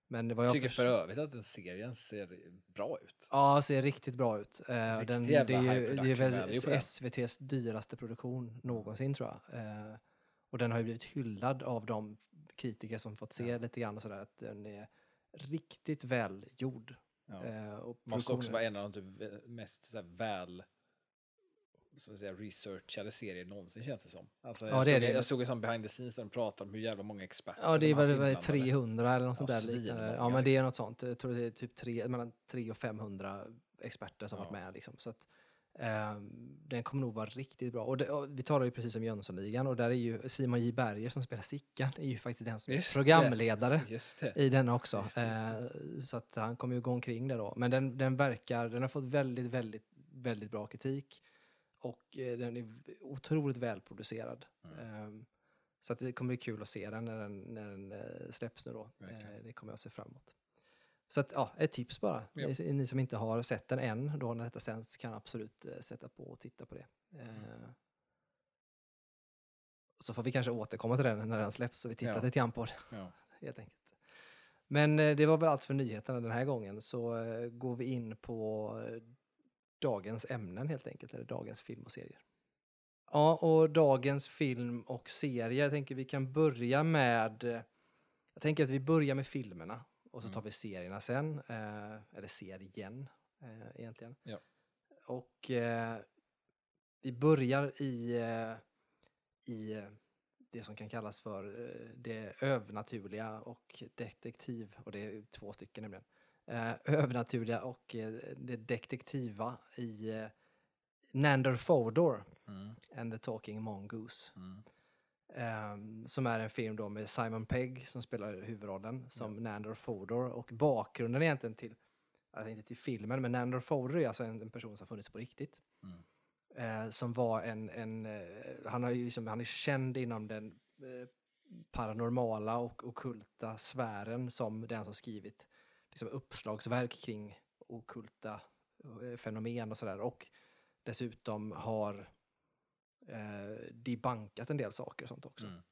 [SPEAKER 1] men det
[SPEAKER 2] Jag tycker för övrigt att den serien ser bra ut.
[SPEAKER 1] Ja, ser riktigt bra ut. Eh,
[SPEAKER 2] Riktigt
[SPEAKER 1] den, det,
[SPEAKER 2] jävla
[SPEAKER 1] är
[SPEAKER 2] high
[SPEAKER 1] ju, det är väl. SVTs dyraste produktion någonsin tror jag. Eh, och den har ju blivit hyllad av de kritiker som fått se
[SPEAKER 2] Ja.
[SPEAKER 1] lite grann och sådär, att den är riktigt väl gjord.
[SPEAKER 2] Ja.
[SPEAKER 1] Eh, och
[SPEAKER 2] Måste också vara en av de typ mest så här, väl så att säga, researchade serier någonsin känns det som. Alltså,
[SPEAKER 1] Ja,
[SPEAKER 2] jag,
[SPEAKER 1] det är
[SPEAKER 2] såg,
[SPEAKER 1] det.
[SPEAKER 2] jag såg en sån behind the scenes där de pratade om hur jävla många experter
[SPEAKER 1] Ja, det är
[SPEAKER 2] de inblandade.
[SPEAKER 1] 300 eller något sånt
[SPEAKER 2] Ja,
[SPEAKER 1] där liknande. Ja, men det är något sånt. Jag tror det är typ tre, mellan 300 och 500 experter som
[SPEAKER 2] Ja.
[SPEAKER 1] varit med. Liksom. Så att, ehm, den kommer nog vara riktigt bra. Och, det, och vi talar ju precis om Jönssonligan och där är ju Simon J. Berger som spelar Sickan, är ju faktiskt den som är
[SPEAKER 2] Just det.
[SPEAKER 1] programledare
[SPEAKER 2] det.
[SPEAKER 1] i den också.
[SPEAKER 2] Just det, just
[SPEAKER 1] Eh, så att han kommer ju gå omkring där då. Men den, den verkar, den har fått väldigt, väldigt, väldigt bra kritik. Och eh, den är otroligt välproducerad.
[SPEAKER 2] Mm.
[SPEAKER 1] Ehm, så att det kommer bli kul att se den när den, när den eh, släpps nu då.
[SPEAKER 2] Verkligen.
[SPEAKER 1] Eh, det kommer jag se fram emot. Så att, ja, ett tips bara.
[SPEAKER 2] Ja.
[SPEAKER 1] Ni, ni som inte har sett den än då när detta sänds kan absolut sätta på och titta på det.
[SPEAKER 2] Mm.
[SPEAKER 1] Så får vi kanske återkomma till den när den släpps så vi tittar
[SPEAKER 2] Ja.
[SPEAKER 1] lite grann på det
[SPEAKER 2] Ja.
[SPEAKER 1] helt enkelt. Men det var väl allt för nyheterna den här gången så går vi in på dagens ämnen helt enkelt, eller dagens film och serier. Ja, och dagens film och serie, jag tänker vi kan börja med, jag tänker att vi börjar med filmerna och så
[SPEAKER 2] Mm.
[SPEAKER 1] tar vi serierna sen, eh, eller serien eh, egentligen.
[SPEAKER 2] Ja.
[SPEAKER 1] Och eh, vi börjar i, eh, i eh, det som kan kallas för eh, det övernaturliga och detektiv, och det är två stycken nämligen. Eh, övernaturliga och eh, det detektiva i eh, Nandor Fodor
[SPEAKER 2] Mm.
[SPEAKER 1] and the Talking Mongoose.
[SPEAKER 2] Mm.
[SPEAKER 1] Ehm, som är en film då med Simon Pegg som spelar huvudrollen som Nandor Fodor. Och bakgrunden egentligen till, alltså inte till filmen, men Nandor Fodor är alltså en, en person som funnits på riktigt.
[SPEAKER 2] Mm.
[SPEAKER 1] Eh, som var en, en eh, han, har ju liksom, han är känd inom den eh, paranormala och okulta sfären som den som skrivit liksom, uppslagsverk kring okulta eh, fenomen och sådär. Och dessutom har eh, debankat en del saker och sånt också.
[SPEAKER 2] Mm.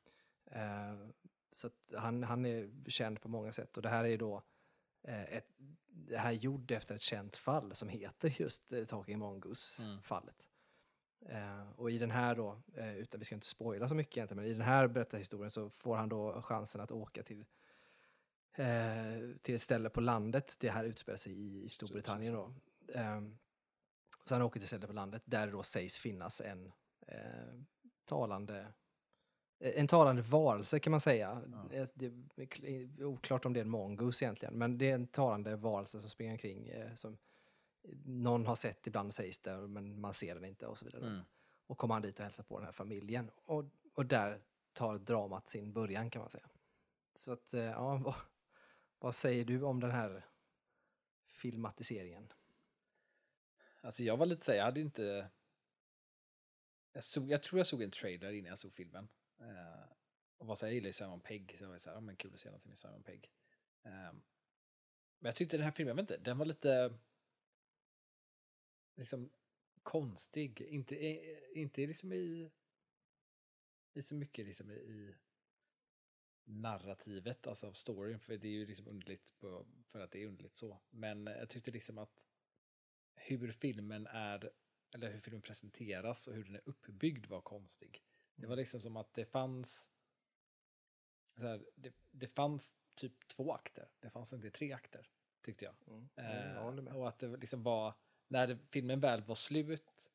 [SPEAKER 1] Eh, så han, han är känd på många sätt och det här är då eh, ett, det här är gjord efter ett känt fall som heter just eh, Talking
[SPEAKER 2] Mm.
[SPEAKER 1] Mongoose-fallet. Eh, och i den här då, eh, utan vi ska inte spoila så mycket egentligen, men i den här berättarhistorien så får han då chansen att åka till eh, till ett ställe på landet. Det här utspelar sig i, i Storbritannien då. Ehm, så han åker till ett ställe på landet där det då sägs finnas en eh, talande en talande varelse kan man säga.
[SPEAKER 2] Ja.
[SPEAKER 1] Eh, Det är kl- oklart om det är en mongoose egentligen, men det är en talande varelse som springer omkring eh, som någon har sett ibland sägs det, men man ser den inte och så vidare.
[SPEAKER 2] Mm.
[SPEAKER 1] Och kommer han dit och hälsar på den här familjen. Och, och där tar dramat sin början kan man säga. Så att, eh, ja, vad, säger du om den här filmatiseringen?
[SPEAKER 2] Alltså jag var lite såhär, jag hade inte... Jag, såg, jag tror jag såg en trailer innan jag såg filmen. Uh, och var så jag gillar ju Simon Pegg, så jag var såhär, men kul att se någonting med Simon Pegg. Eh, men jag tyckte den här filmen, jag vet inte, den var lite... Liksom konstig. Inte, eh, inte liksom i... I så mycket liksom i, i narrativet, alltså av storyn, för det är ju liksom underligt på, för att det är underligt så. Men jag tyckte liksom att hur filmen är, eller hur filmen presenteras och hur den är uppbyggd var konstig. Det var liksom som att det fanns, så här, det, det fanns typ två akter, det fanns inte tre akter, tyckte jag.
[SPEAKER 1] Mm.
[SPEAKER 2] Eh,
[SPEAKER 1] jag med.
[SPEAKER 2] och att det liksom var, när filmen väl var slut,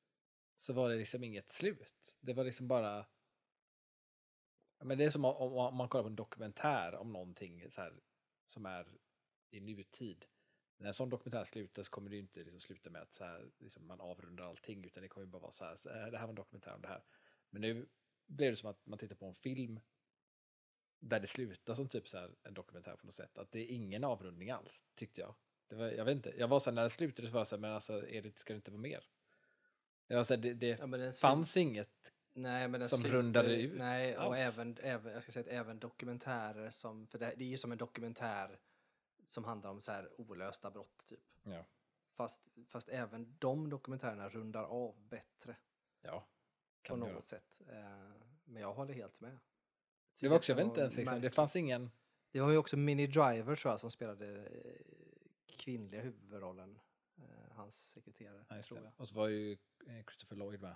[SPEAKER 2] så var det liksom inget slut. Det var liksom bara, men det är som om, om man kollar på en dokumentär om någonting så här, som är i nutid. När en sån dokumentär slutar så kommer det ju inte liksom sluta med att så här, liksom man avrundar allting, utan det kommer ju bara vara så här, så här, det här var en dokumentär om det här. Men nu blev det som att man tittar på en film där det slutar som typ så här en dokumentär på något sätt. Att det är ingen avrundning alls, tyckte jag. Det var, jag vet inte, jag var så här, när det slutade så var jag så här, men alltså, är det, ska det inte vara mer? Jag var så här, det, det
[SPEAKER 1] Ja, den
[SPEAKER 2] fanns inget
[SPEAKER 1] Nej, men den
[SPEAKER 2] som
[SPEAKER 1] slutar-
[SPEAKER 2] rundade ut
[SPEAKER 1] Nej, och
[SPEAKER 2] alls.
[SPEAKER 1] även, även, jag ska säga att även dokumentärer som, för det, det är ju som en dokumentär som handlar om så här olösta brott typ.
[SPEAKER 2] Ja.
[SPEAKER 1] Fast, fast även de dokumentärerna rundar av bättre
[SPEAKER 2] Ja,
[SPEAKER 1] på något
[SPEAKER 2] göra.
[SPEAKER 1] sätt. Eh, men jag håller helt med.
[SPEAKER 2] Det var också, jag vet inte ens, liksom, det fanns ingen...
[SPEAKER 1] Det var ju också Minnie Driver tror jag som spelade eh, kvinnliga huvudrollen. Eh, hans sekreterare,
[SPEAKER 2] Ja,
[SPEAKER 1] tror jag.
[SPEAKER 2] Och så var ju Christopher Lloyd med,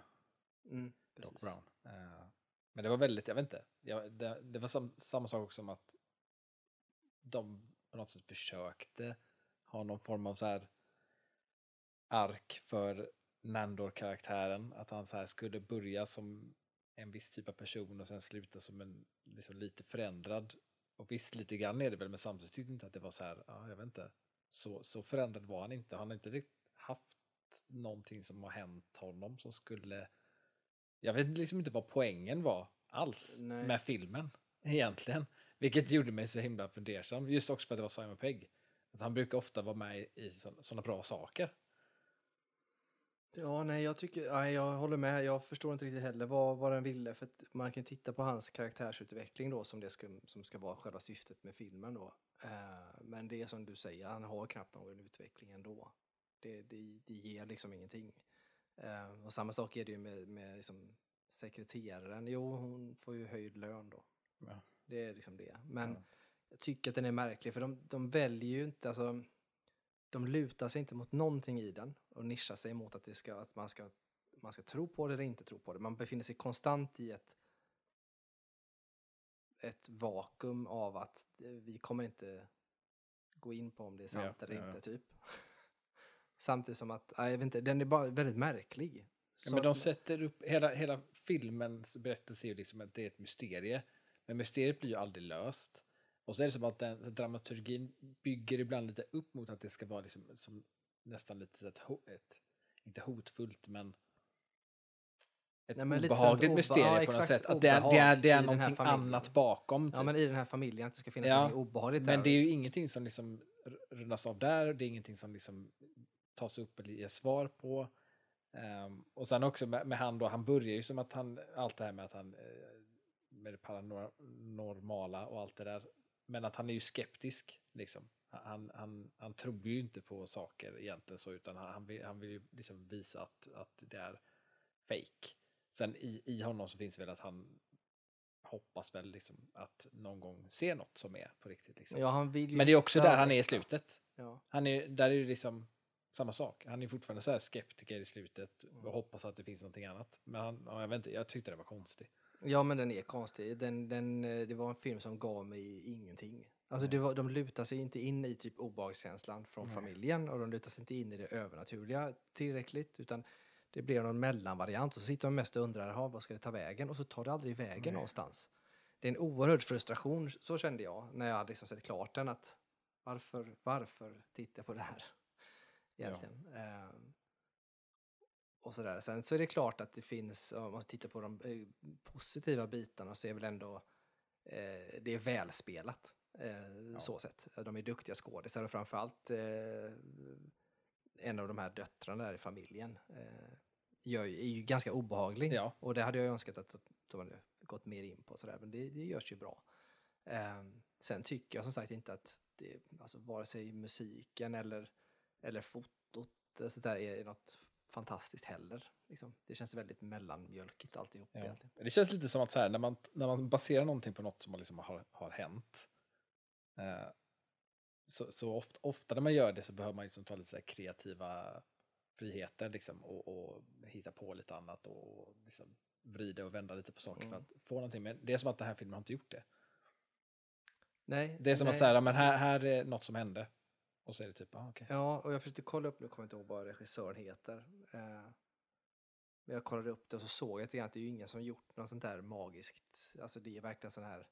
[SPEAKER 1] Mm,
[SPEAKER 2] Doc. Brown. Eh, Men det var väldigt, jag vet inte, jag, det, det var sam, samma sak också som att de på något sätt försökte ha någon form av så här ark för Nandor-karaktären. Att han så här skulle börja som en viss typ av person och sen sluta som en liksom lite förändrad. Och visst, lite grann är det väl, men samtidigt tyckte inte att det var så här, ja, jag vet inte, så, så förändrad var han inte. Han har inte riktigt haft någonting som har hänt honom som skulle... Jag vet liksom inte vad poängen var alls
[SPEAKER 1] Nej.
[SPEAKER 2] med filmen egentligen. Vilket gjorde mig så himla fundersam, just också för att det var Simon Pegg. Alltså, han brukar ofta vara med i sådana bra saker.
[SPEAKER 1] Ja, nej, jag tycker, nej, jag håller med. Jag förstår inte riktigt heller vad, vad den ville. För man kan titta på hans karaktärsutveckling då som det ska, som ska vara själva syftet med filmen då. Eh, men det är som du säger, han har knappt någon utveckling ändå. Det, det, det ger liksom ingenting. Eh, och samma sak är det ju med, med liksom sekreteraren. Jo, hon får ju höjd lön då.
[SPEAKER 2] Ja.
[SPEAKER 1] Det är liksom det. Men
[SPEAKER 2] Ja.
[SPEAKER 1] jag tycker att den är märklig för de, de väljer ju inte, alltså de lutar sig inte mot någonting i den och nischar sig mot att, det ska, att man, ska, man ska tro på det eller inte tro på det. Man befinner sig konstant i ett, ett vakuum av att eh, vi kommer inte gå in på om det är sant
[SPEAKER 2] Ja,
[SPEAKER 1] eller
[SPEAKER 2] ja,
[SPEAKER 1] inte, typ. Samtidigt som att, jag vet inte, den är bara väldigt märklig.
[SPEAKER 2] Ja, men de sätter upp, hela, hela filmens berättelse är ju liksom att det är ett mysterie. Men mysteriet blir ju aldrig löst. Och så är det som att den, dramaturgin bygger ibland lite upp mot att det ska vara liksom, som, nästan lite så ett, ett, inte hotfullt, men ett
[SPEAKER 1] Nej, men
[SPEAKER 2] obehagligt
[SPEAKER 1] obe-
[SPEAKER 2] mysterie
[SPEAKER 1] ja,
[SPEAKER 2] på något sätt. Att det är, det är, det är någonting annat bakom. Typ.
[SPEAKER 1] Ja, men i den här familjen, att det ska finnas
[SPEAKER 2] Ja,
[SPEAKER 1] något obehagligt
[SPEAKER 2] Men
[SPEAKER 1] där.
[SPEAKER 2] det är ju ingenting som liksom rundas av där, det är ingenting som liksom tas upp eller ges svar på. Ehm, och sen också med, med han då, han börjar ju som att han, allt det här med att han, eh, med det paranormala och allt det där, men att han är ju skeptisk liksom. Han, han, han tror ju inte på saker egentligen så, utan han, han, vill, han vill ju liksom visa att, att det är fake. Sen i, i honom så finns väl att han hoppas väl liksom att någon gång se något som är på riktigt. Liksom.
[SPEAKER 1] Ja, ju
[SPEAKER 2] Men det är också där han är i
[SPEAKER 1] extra.
[SPEAKER 2] slutet.
[SPEAKER 1] Ja.
[SPEAKER 2] Han är, där är det liksom samma sak. Han är fortfarande så här skeptiker i slutet
[SPEAKER 1] Mm.
[SPEAKER 2] och hoppas att det finns någonting annat. Men han, ja, jag, vet inte, jag tyckte det var konstigt.
[SPEAKER 1] ja, men den är konstig. Den, den, eh, det var en film som gav mig ingenting. Alltså det var, de lutar sig inte in i typ obehagskänslan från
[SPEAKER 2] Nej.
[SPEAKER 1] familjen och de lutar sig inte in i det övernaturliga tillräckligt utan det blir någon mellanvariant och så sitter man mest och undrar, "Jaha, vad ska det ta vägen? Och så tar det aldrig vägen
[SPEAKER 2] Nej.
[SPEAKER 1] någonstans. det är en oerhörd frustration, så kände jag när jag hade liksom sett klart den. att Varför, varför tittar jag på det här? Egentligen. Ehm, och sådär. Sen så är det klart att det finns, om man tittar på de eh, positiva bitarna så är väl ändå eh, det är välspelat. Eh, Så sett. De är duktiga skådisar och framförallt en av de här döttrarna där i familjen gör, är ju ganska obehaglig.
[SPEAKER 2] Ja.
[SPEAKER 1] Och det hade jag önskat att de hade gått mer in på sådär, men det, det görs ju bra. Ehm, sen tycker jag som sagt inte att det, alltså vare sig musiken eller, eller fotot så där är något fantastiskt heller. Liksom. Det känns väldigt mellanmjölkigt alltihop
[SPEAKER 2] Ja.
[SPEAKER 1] egentligen.
[SPEAKER 2] Det känns lite som att så här, när, man, när man baserar någonting på något som liksom har, har hänt. Eh, så så ofta, ofta när man gör det så behöver man liksom ta lite kreativa friheter liksom, och, och hitta på lite annat och, och liksom vrida och vända lite på saker för
[SPEAKER 1] Mm.
[SPEAKER 2] att få någonting. Men det är som att den här filmen har inte gjort det.
[SPEAKER 1] Nej,
[SPEAKER 2] Det är som
[SPEAKER 1] nej,
[SPEAKER 2] att säga, men här, här är något som hände. Och så är det typ, ah, okej.
[SPEAKER 1] Ja, och jag försökte kolla upp, nu kommer jag inte ihåg vad regissören heter. Eh, men jag kollade upp det och så såg jag att det är ju ingen som gjort något sånt där magiskt. Alltså det är verkligen sån här,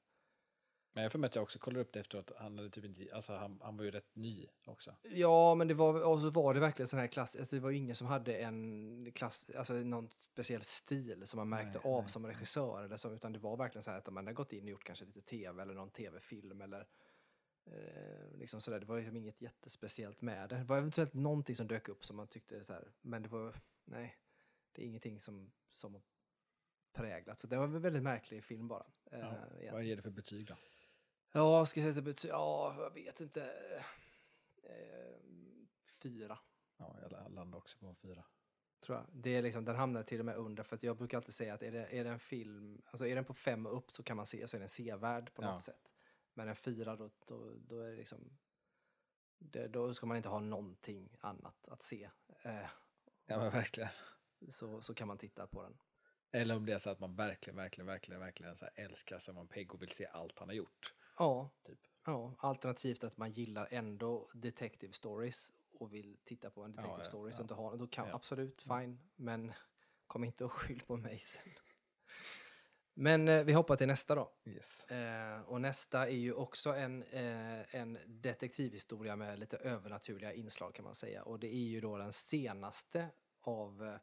[SPEAKER 2] Men jag får med att jag också kollar upp det efteråt. Han, hade typ inte, alltså han, han var ju rätt ny också.
[SPEAKER 1] ja men det var, och så var det verkligen sån här klass, alltså det var ju ingen som hade en klass, alltså någon speciell stil som man märkte
[SPEAKER 2] Nej,
[SPEAKER 1] av
[SPEAKER 2] nej,
[SPEAKER 1] som regissör eller så, utan det var verkligen så här att man hade gått in och gjort kanske lite tv eller någon tv-film eller eh, liksom sådär. Det var liksom inget jättespeciellt med det. Det var eventuellt någonting som dök upp som man tyckte så här, men det var, nej, det är ingenting som, som präglat. Så det var en väldigt märklig film bara. eh,
[SPEAKER 2] Ja, vad ger det för betyg då?
[SPEAKER 1] Ja, ska jag sätta betyg? Ja, jag vet inte. Eh, fyra,
[SPEAKER 2] Ja, jag landar också på en fyra.
[SPEAKER 1] tror jag. Det är liksom, den hamnar till och med under, för jag brukar alltid säga att är det, är det en film, alltså är den på fem och upp så kan man se, så är den sevärd på något
[SPEAKER 2] Ja.
[SPEAKER 1] sätt. Men en fyra, då, då, då är det liksom, det, då ska man inte ha någonting annat att se. Eh,
[SPEAKER 2] Ja, men verkligen.
[SPEAKER 1] så, så kan man titta på den.
[SPEAKER 2] Eller om det är så att man verkligen, verkligen, verkligen, verkligen så älskar Simon Pegg och vill se allt han har gjort.
[SPEAKER 1] Ja,
[SPEAKER 2] Typ.
[SPEAKER 1] ja, alternativt att man gillar ändå detective stories och vill titta på en detective
[SPEAKER 2] ja,
[SPEAKER 1] story. Så
[SPEAKER 2] ja.
[SPEAKER 1] inte har, då kan
[SPEAKER 2] Ja.
[SPEAKER 1] absolut, fine. Men kom inte och skyll på mig sen. Men eh, vi hoppar till nästa då.
[SPEAKER 2] Yes.
[SPEAKER 1] Eh, och nästa är ju också en, eh, en detektivhistoria med lite övernaturliga inslag kan man säga. Och det är ju då den senaste av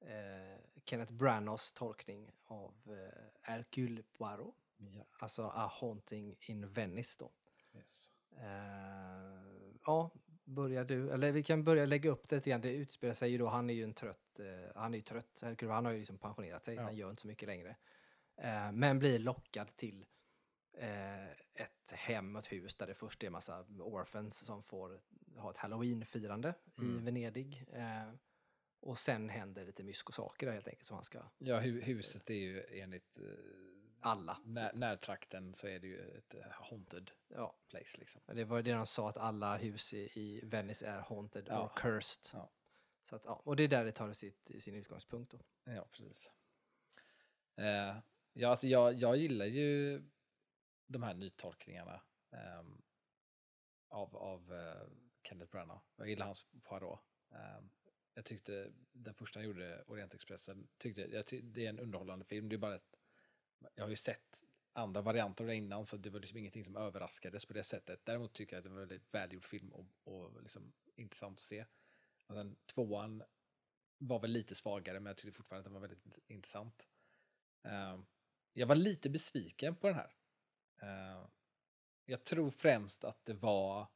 [SPEAKER 1] eh, Kenneth Branaghs tolkning av eh, Hercule Poirot.
[SPEAKER 2] Ja.
[SPEAKER 1] Alltså A Haunting in Venice då.
[SPEAKER 2] Yes.
[SPEAKER 1] Eh, ja, börjar du? Eller vi kan börja lägga upp det lite grann. Det utspelar sig ju då, han är ju en trött, eh, han är ju trött, Hercule, han har ju liksom pensionerat sig,
[SPEAKER 2] Ja.
[SPEAKER 1] han gör inte så mycket längre. Eh, men blir lockad till eh, ett hem, ett hus där det först är massa orphans som får ha ett halloween-firande i
[SPEAKER 2] Mm.
[SPEAKER 1] Venedig. Eh, och sen händer lite myskosaker där helt enkelt som han ska,
[SPEAKER 2] Ja, hu- huset är ju enligt eh,
[SPEAKER 1] alla.
[SPEAKER 2] när, närtrakten så är det ju ett eh, haunted
[SPEAKER 1] Ja,
[SPEAKER 2] place liksom.
[SPEAKER 1] det var det de sa att alla hus i, i Venice är haunted
[SPEAKER 2] Ja.
[SPEAKER 1] or cursed.
[SPEAKER 2] Ja.
[SPEAKER 1] Så att, ja, och det är där det tar sitt, sin utgångspunkt då.
[SPEAKER 2] Ja, precis. Eh, ja, alltså jag, jag gillar ju de här nytolkningarna um, av, av uh, Kenneth Branagh. Jag gillar hans Poirot. Um, jag tyckte den första han gjorde, Orientexpressen, tyckte jag ty, det är en underhållande film. Det är bara ett, jag har ju sett andra varianter av det innan så det var liksom ingenting som överraskades på det sättet. Däremot tycker jag att det var en väldigt välgjord film och, och liksom intressant att se. Och sen tvåan var väl lite svagare men jag tyckte fortfarande att den var väldigt intressant. Um, jag var lite besviken på den här. Ehm, jag tror främst att det var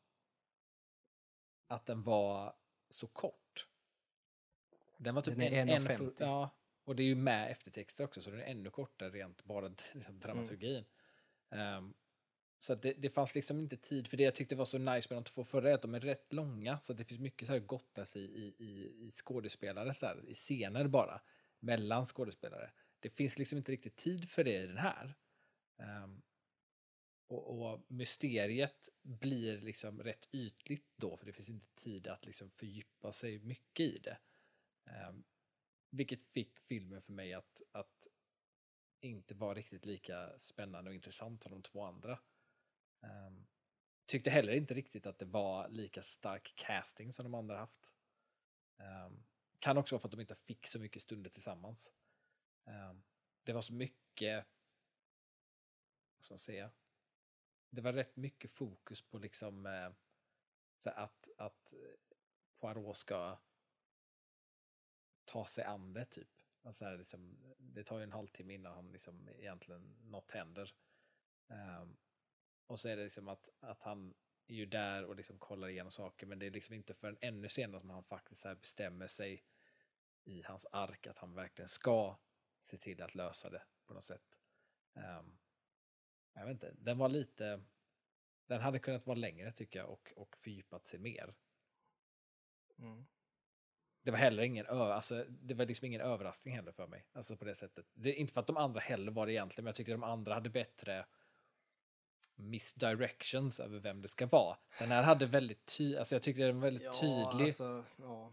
[SPEAKER 2] att den var så kort. Den var typ
[SPEAKER 1] Den är
[SPEAKER 2] en, en,
[SPEAKER 1] 1,50.
[SPEAKER 2] full- ja, och det är ju med eftertexter också så den är ännu kortare rent bara liksom, dramaturgin. Ehm, så att det, det fanns liksom inte tid för det jag tyckte var så nice med de två förra är att de är rätt långa så det finns mycket så här gotta sig i, i, i skådespelare, så här, i scener bara, mellan skådespelare. Det finns liksom inte riktigt tid för det i den här. Um, och, och mysteriet blir liksom rätt ytligt då, för det finns inte tid att liksom fördjupa sig mycket i det. Um, vilket fick filmen för mig att, att inte vara riktigt lika spännande och intressant som de två andra. Um, tyckte heller inte riktigt att det var lika stark casting som de andra haft. Um, kan också vara för att de inte fick så mycket stunder tillsammans. Ehm, det var så mycket vad ska man säga, det var rätt mycket fokus på liksom eh, så att, att eh, Poirot ska ta sig an det typ. Alltså här, liksom, det tar ju en halvtimme innan han liksom egentligen något händer. Um, och så är det liksom att, att han är ju där och liksom kollar igenom saker men det är liksom inte förrän ännu senare som han faktiskt här bestämmer sig i hans ark att han verkligen ska se till att lösa det på något sätt. Um, jag vet inte, den var lite, den hade kunnat vara längre tycker jag och, och fördjupat sig mer. Mm. Det var heller ingen, alltså, det var liksom ingen överraskning heller för mig. Alltså på det sättet. Det inte för att de andra heller var det egentligen, men jag tycker de andra hade bättre misdirections över vem det ska vara. Den här hade väldigt tydligt, alltså jag tyckte den var väldigt
[SPEAKER 1] ja,
[SPEAKER 2] tydlig.
[SPEAKER 1] Alltså, ja.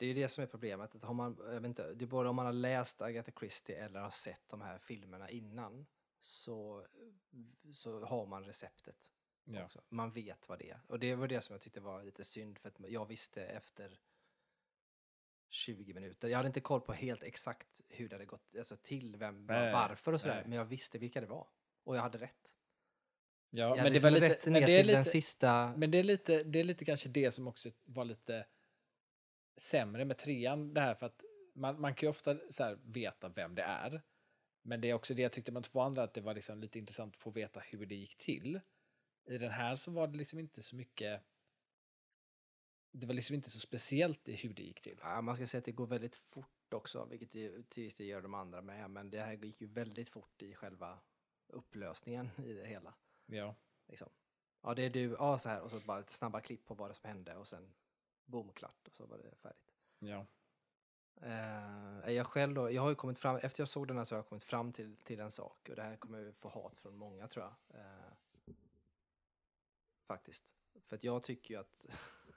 [SPEAKER 1] Det är ju det som är problemet. Att har man, jag vet inte, det är både om man har läst Agatha Christie eller har sett de här filmerna innan så, så har man receptet. Ja. Också. Man vet vad det är. Och det var det som jag tyckte var lite synd för att jag visste efter 20 minuter. Jag hade inte koll på helt exakt hur det hade gått alltså till, vem, nej, varför och sådär. Nej. Men jag visste vilka det var. Och jag hade rätt.
[SPEAKER 2] Ja, jag men det var lite, rätt ner till lite, den sista... Men det är, lite, det är lite kanske det som också var lite sämre med trean. Det här för att man, man kan ju ofta så veta vem det är. Men det är också det jag tyckte med två andra, att det var liksom lite intressant att få veta hur det gick till. I den här så var det liksom inte så mycket det var liksom inte så speciellt i hur det gick till.
[SPEAKER 1] Ja, man ska säga att det går väldigt fort också, vilket det, till viss del gör de andra med, men det här gick ju väldigt fort i själva upplösningen i det hela.
[SPEAKER 2] Ja.
[SPEAKER 1] Liksom. Ja, det är du, ja så här, och så bara ett snabba klipp på vad som hände och sen boom, klart och så var det färdigt.
[SPEAKER 2] Ja.
[SPEAKER 1] Uh, jag själv då, jag har ju kommit fram, efter jag såg den här så har jag kommit fram till, till en sak och det här kommer jag få hat från många tror jag. Uh, faktiskt. För att jag tycker ju att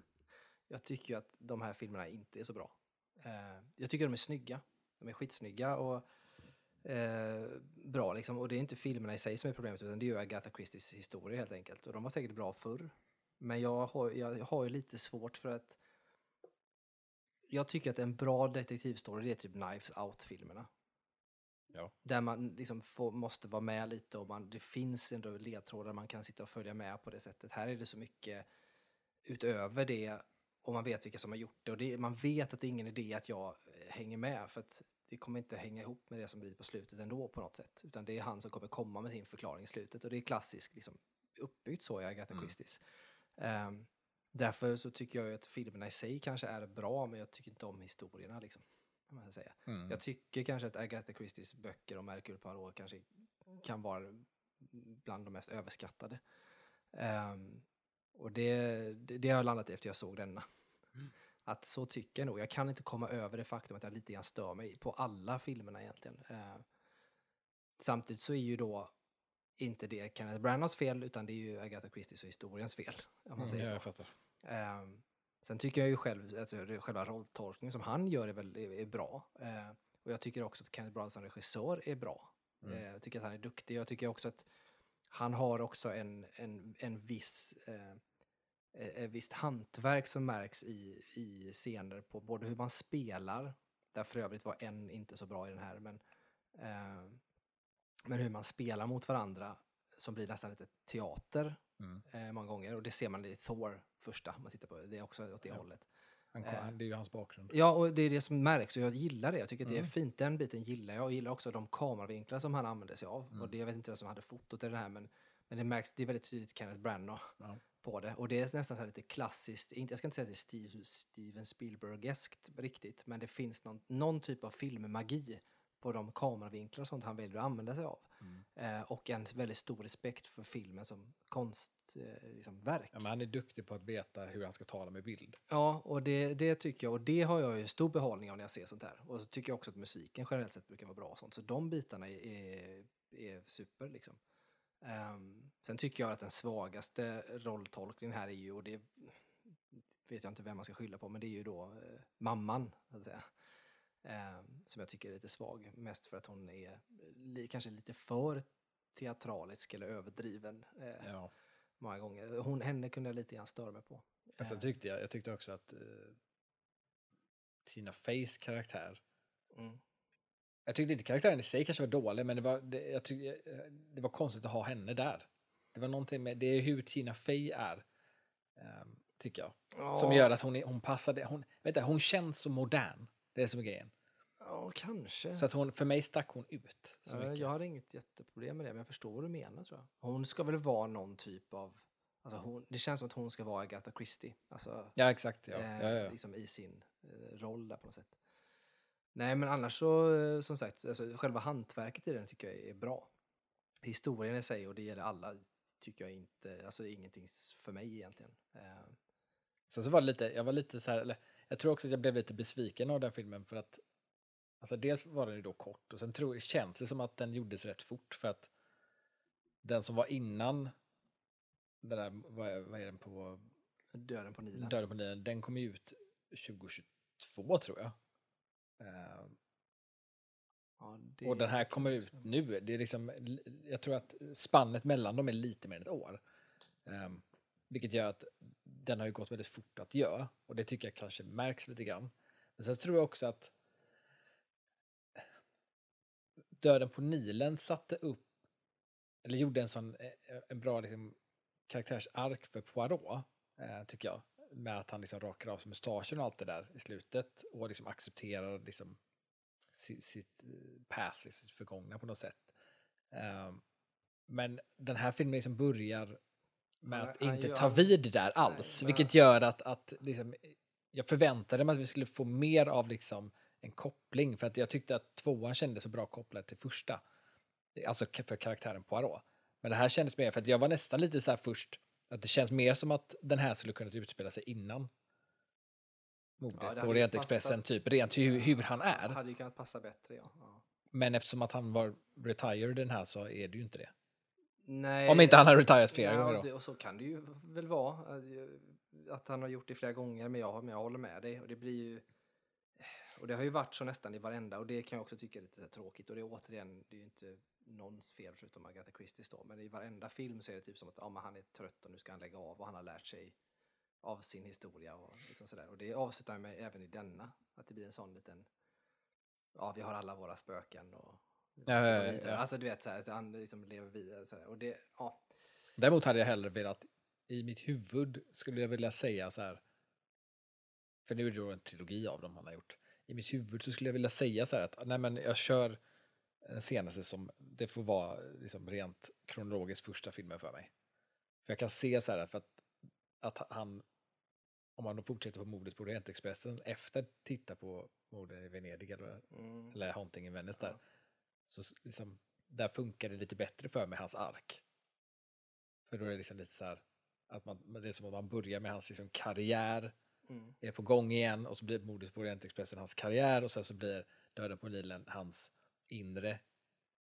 [SPEAKER 1] jag tycker ju att de här filmerna inte är så bra. Uh, jag tycker de är snygga. De är skitsnygga och bra liksom. Och det är inte filmerna i sig som är problemet utan det är ju Agatha Christies historia helt enkelt. Och de var säkert bra förr. Men jag har, jag har ju lite svårt för att jag tycker att en bra detektivstory det är typ Knives Out-filmerna.
[SPEAKER 2] Ja.
[SPEAKER 1] Där man liksom får, måste vara med lite och man, det finns ändå ledtrådar man kan sitta och följa med på det sättet. Här är det så mycket utöver det och man vet vilka som har gjort det. Och det, man vet att det är ingen idé att jag eh, hänger med för att det kommer inte hänga ihop med det som blir på slutet ändå på något sätt. Utan det är han som kommer komma med sin förklaring i slutet och det är klassiskt liksom, uppbyggt så i Agatha mm. Christies. Um, Därför så tycker jag att filmerna i sig kanske är bra, men jag tycker inte om historierna. Liksom, man säga. Mm. Jag tycker kanske att Agatha Christies böcker om Hercule Poirot kanske kan vara bland de mest överskattade. Um, och det, det, det, har jag landat efter jag såg denna. Mm. Att så tycker jag nog. Jag kan inte komma över det faktum att jag lite grann stör mig på alla filmerna egentligen. Uh, samtidigt så är ju då inte det Kenneth Branaghs fel, utan det är ju Agatha Christies och historiens fel. Om man mm, säger så.
[SPEAKER 2] fattar.
[SPEAKER 1] Um, sen tycker jag ju själv, alltså, själva rolltolkningen som han gör är, väl, är, är bra. Uh, och jag tycker också att Kenneth Branagh som regissör är bra. Mm. Uh, jag tycker att han är duktig. Jag tycker också att han har också en, en, en viss uh, ett visst hantverk som märks i, i scener på både hur man spelar, där för övrigt var en inte så bra i den här, men eh, men hur man spelar mot varandra som blir nästan lite teater mm. eh, många gånger. Och det ser man i Thor första, man tittar på det. Är också åt det ja. hållet.
[SPEAKER 2] Han, eh, det är ju hans bakgrund.
[SPEAKER 1] Ja, och det är det som märks och jag gillar det. Jag tycker att mm. det är mm. fint. Den biten gillar jag. Jag gillar också de kameravinklar som han använder sig av. Mm. Och det, jag vet inte vem som hade fotot i det här, men, men det märks. Det är väldigt tydligt Kenneth Branagh ja. på det. Och det är nästan så lite klassiskt. jag ska inte säga att det är Steve, Steven Spielbergeskt riktigt, men det finns någon, någon typ av filmmagi på de kameravinklar och sånt han väljer att använda sig av. Mm. Eh, och en väldigt stor respekt för filmen som konstverk. Eh, liksom,
[SPEAKER 2] ja, han är duktig på att veta hur han ska tala med bild.
[SPEAKER 1] Ja, och det, det tycker jag. Och det har jag ju stor behållning av när jag ser sånt här. Och så tycker jag också att musiken generellt sett brukar vara bra och sånt. Så de bitarna är, är, är super liksom. Um, sen tycker jag att den svagaste rolltolkningen här är ju, och det vet jag inte vem man ska skylla på, men det är ju då eh, mamman. Så att säga. Eh, som jag tycker är lite svag. Mest för att hon är kanske lite för teatralisk eller överdriven. Eh, ja. Många gånger. Hon, henne kunde jag lite grann störa mig på.
[SPEAKER 2] Alltså, tyckte jag, jag tyckte också att eh, Tina Feys karaktär mm. Jag tyckte inte karaktären i sig kanske var dålig, men det var, det, jag tyckte, det var konstigt att ha henne där. Det var någonting med, det är hur Tina Fey är, um, tycker jag.
[SPEAKER 1] Ja,
[SPEAKER 2] Som gör att hon, är, hon passade, hon, vet du, hon känns så modern. Det är som är grejen.
[SPEAKER 1] Ja, kanske.
[SPEAKER 2] Så att hon, för mig stack hon ut. Så mycket.
[SPEAKER 1] jag har inget jätteproblem med det, men jag förstår vad du menar tror jag. Hon ska väl vara någon typ av... Alltså hon, det känns som att hon ska vara Agatha Christie. Alltså,
[SPEAKER 2] Ja, exakt. Ja.
[SPEAKER 1] eh,
[SPEAKER 2] Ja, ja.
[SPEAKER 1] Liksom i sin eh, roll där på något sätt. Nej, men annars så, eh, som sagt, alltså, själva hantverket i den tycker jag är bra. Historien i sig, och det gäller alla, tycker jag inte, alltså ingenting för mig egentligen. Eh,
[SPEAKER 2] Sen så var det lite, jag var lite så här, eller jag tror också att jag blev lite besviken av den filmen för att alltså dels var den ju då kort och sen tror, känns det som att den gjordes rätt fort för att den som var innan den där, vad är, vad är den på,
[SPEAKER 1] Döden på Nilen.
[SPEAKER 2] Döden på Nilen, den kom ju ut 2022 tror jag. Eh,
[SPEAKER 1] Ja, det
[SPEAKER 2] och den här kommer ut nu. Det är liksom, jag tror att spannet mellan dem är lite mer än ett år. Um, vilket gör att den har ju gått väldigt fort att göra. Och det tycker jag kanske märks lite grann. Men sen tror jag också att Döden på Nilen satte upp, eller gjorde en sån eh, eh, en bra liksom, karaktärsark för Poirot, eh, tycker jag. Med att han liksom rakar av sig mustaschen och allt det där i slutet och liksom accepterar liksom sitt, eh, sitt pass, liksom, sitt förgångna på något sätt. Eh, men den här filmen liksom börjar med att inte ta vid där alls, vilket gör att, att liksom, jag förväntade mig att vi skulle få mer av liksom en koppling, för att jag tyckte att tvåan kändes så bra kopplad till första. Alltså för karaktären Poirot. Men det här kändes mer, för att jag var nästan lite så här först, att det känns mer som att den här skulle kunna utspela sig innan mordet
[SPEAKER 1] Ja, det
[SPEAKER 2] på
[SPEAKER 1] hade
[SPEAKER 2] Rent
[SPEAKER 1] passat-
[SPEAKER 2] Expressen, typ rent hur, hur han är.
[SPEAKER 1] hade ju kunnat passa bättre, ja. ja.
[SPEAKER 2] Men eftersom att han var retired den här så är det ju inte det.
[SPEAKER 1] Nej,
[SPEAKER 2] Om inte han har retired flera
[SPEAKER 1] nej,
[SPEAKER 2] gånger
[SPEAKER 1] och
[SPEAKER 2] då.
[SPEAKER 1] Och så kan det ju väl vara. att- han har gjort det flera gånger, men jag, men jag håller med dig. Och det blir ju... Och det har ju varit så nästan i varenda, och det kan jag också tycka är lite tråkigt. Och det är återigen, det är ju inte någons fel förutom Agatha Christies då, men i varenda film så är det typ som att ja, han är trött och nu ska han lägga av och han har lärt sig av sin historia och liksom sådär. Och det avslutar med även i denna, att det blir en sån liten, ja vi har alla våra spöken och
[SPEAKER 2] Ja, ja, ja.
[SPEAKER 1] Alltså du vet, så här, att han liksom lever vidare. Så här. Och det, ja,
[SPEAKER 2] Däremot hade jag hellre velat, i mitt huvud skulle jag vilja säga så här, för nu är det då en trilogi av dem han har gjort. I mitt huvud så skulle jag vilja säga så här att, nej men jag kör den senaste som, det får vara liksom rent kronologiskt första filmen för mig. För jag kan se så här, för att, att han, om man då fortsätter på mordet på Orientexpressen efter titta på morden i Venedig eller,
[SPEAKER 1] mm.
[SPEAKER 2] eller Haunting in Venice där,
[SPEAKER 1] Ja.
[SPEAKER 2] Så liksom, där funkar det lite bättre för mig, hans ark. För då är det liksom lite så här, att man, det är som att man börjar med hans liksom karriär,
[SPEAKER 1] Mm.
[SPEAKER 2] är på gång igen och så blir mordet på Orientexpressen hans karriär och sen så blir Döden på Nilen hans inre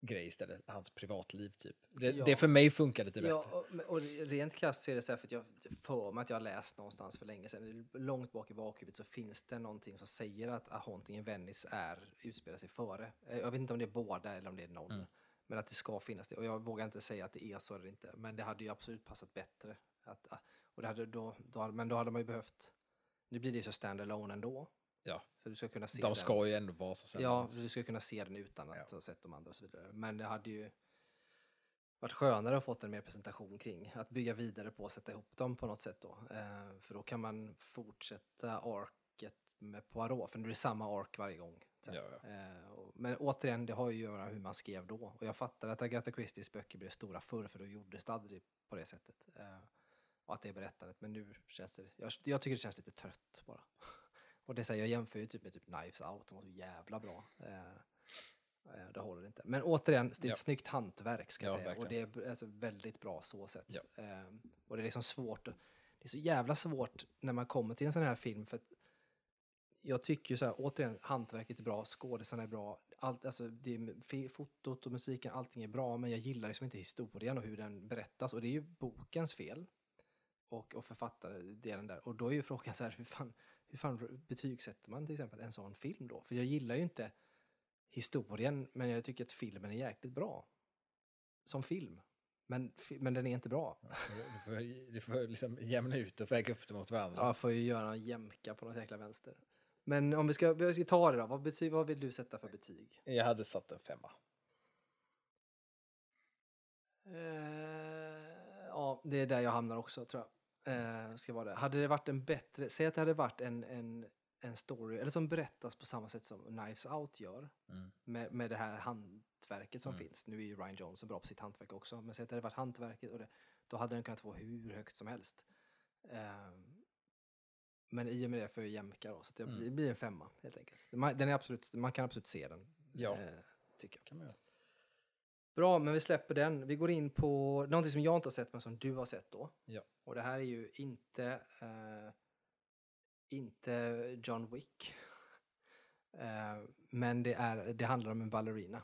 [SPEAKER 2] grej istället, hans privatliv typ. Det,
[SPEAKER 1] Ja.
[SPEAKER 2] det för mig funkar lite bättre.
[SPEAKER 1] Ja, och, och rent krasst så är det så här för att jag för mig att jag har läst någonstans för länge sedan, långt bak i bakhuvudet så finns det någonting som säger att A Haunting in Venice är, utspelar sig före. Eh, Jag vet inte om det är båda eller om det är någon.
[SPEAKER 2] Mm.
[SPEAKER 1] Men att det ska finnas det. Och jag vågar inte säga att det är så eller inte. Men det hade ju absolut passat bättre. Att, och det hade då, då, men då hade man ju behövt, nu blir det ju så stand-alone ändå.
[SPEAKER 2] Ja.
[SPEAKER 1] För du ska kunna se
[SPEAKER 2] De
[SPEAKER 1] den.
[SPEAKER 2] ska ju ändå vara så.
[SPEAKER 1] Ja, du ska kunna se den utan att
[SPEAKER 2] Ja.
[SPEAKER 1] ha sett de andra och så vidare. Men det hade ju varit skönare att fått en mer presentation kring. Att bygga vidare på och sätta ihop dem på något sätt då. Eh, för då kan man fortsätta arket med Poirot, för nu är det samma ark varje gång.
[SPEAKER 2] Ja, ja.
[SPEAKER 1] Eh, och, men återigen, det har ju att göra med hur man skrev då. Och jag fattar att Agatha Christies böcker blev stora förr, för då gjordes det aldrig på det sättet. Eh, och att det är berättandet. Men nu känns det, jag, jag tycker det känns lite trött bara. Och det säger jag jämför ju typ med typ Knives Out, som var så jävla bra. Eh, eh, det håller inte. Men återigen, det är ett
[SPEAKER 2] Ja.
[SPEAKER 1] snyggt hantverk ska jag
[SPEAKER 2] Ja,
[SPEAKER 1] säga. Och
[SPEAKER 2] verkligen.
[SPEAKER 1] det är alltså väldigt bra så sett.
[SPEAKER 2] Ja.
[SPEAKER 1] Eh, och det är liksom svårt. Det är så jävla svårt när man kommer till en sån här film. För jag tycker ju så här, återigen, hantverket är bra, skådisarna är bra, allt, alltså det är, fotot och musiken, allting är bra, men jag gillar liksom inte historien och hur den berättas. Och det är ju bokens fel. Och, och författardelen där. Och då är ju frågan så här, hur fan, hur fan betygsätter man till exempel en sån film då? För jag gillar ju inte historien, men jag tycker att filmen är jäkligt bra. Som film. Men, men den är inte bra.
[SPEAKER 2] Du får, du får liksom jämna ut och väga upp det mot varandra.
[SPEAKER 1] Ja, får ju göra en jämka på något jäkla vänster. Men om vi ska, vi ska ta det då, vad, betyg, vad vill du sätta för betyg?
[SPEAKER 2] Jag hade satt en femma.
[SPEAKER 1] Eh, ja, det är där jag hamnar också tror jag. Eh, ska vara det. Hade det varit en bättre, säg att det hade varit en, en, en story, eller som berättas på samma sätt som Knives Out gör,
[SPEAKER 2] Mm.
[SPEAKER 1] med, med det här hantverket som
[SPEAKER 2] Mm.
[SPEAKER 1] finns. Nu är ju Ryan Johnson bra på sitt hantverk också, men säg att det hade varit hantverket och det, då hade den kunnat få hur högt som helst. Ehm, men i och med det får jag jämka då, så det
[SPEAKER 2] Mm.
[SPEAKER 1] blir, blir en femma helt enkelt. Man, den är absolut, man kan absolut se den,
[SPEAKER 2] Ja.
[SPEAKER 1] eh, tycker jag.
[SPEAKER 2] Kan man göra.
[SPEAKER 1] Bra, men vi släpper den. Vi går in på någonting som jag inte har sett men som du har sett då.
[SPEAKER 2] Ja.
[SPEAKER 1] Och det här är ju inte, eh, inte John Wick. eh, men det, är, det handlar om en ballerina.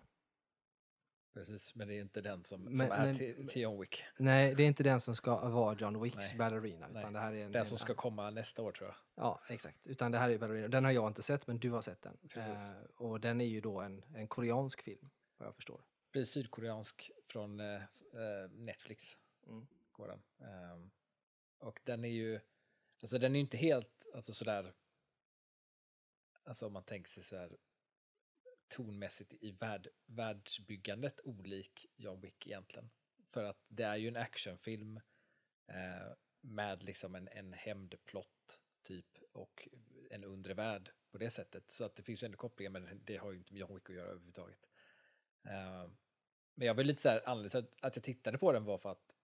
[SPEAKER 2] Precis, men det är inte den som,
[SPEAKER 1] Men-
[SPEAKER 2] som är
[SPEAKER 1] men-
[SPEAKER 2] till, till John Wick.
[SPEAKER 1] Nej, det är inte den som ska vara John Wicks
[SPEAKER 2] Nej.
[SPEAKER 1] ballerina. Utan
[SPEAKER 2] Nej.
[SPEAKER 1] det här är en,
[SPEAKER 2] Den
[SPEAKER 1] en
[SPEAKER 2] som ska komma nästa år tror jag.
[SPEAKER 1] Ja, exakt. Utan det här är ballerina. Den har jag inte sett, men du har sett den. Eh, och den är ju då en, en koreansk film, vad jag förstår.
[SPEAKER 2] Blir sydkoreansk från eh, eh, Netflix.
[SPEAKER 1] Mm.
[SPEAKER 2] Går den. Ehm, och den är ju, alltså den är ju inte helt, alltså sådär, alltså om man tänker sig sådär tonmässigt i värld, världsbyggandet olik John Wick egentligen. För att det är ju en actionfilm eh, med liksom en, en hämndplott typ och en undre värld på det sättet. Så att det finns ju ändå kopplingar men det har ju inte med John Wick att göra överhuvudtaget. Eh, men jag var lite så här, anledningen till att, jag tittade på den var för att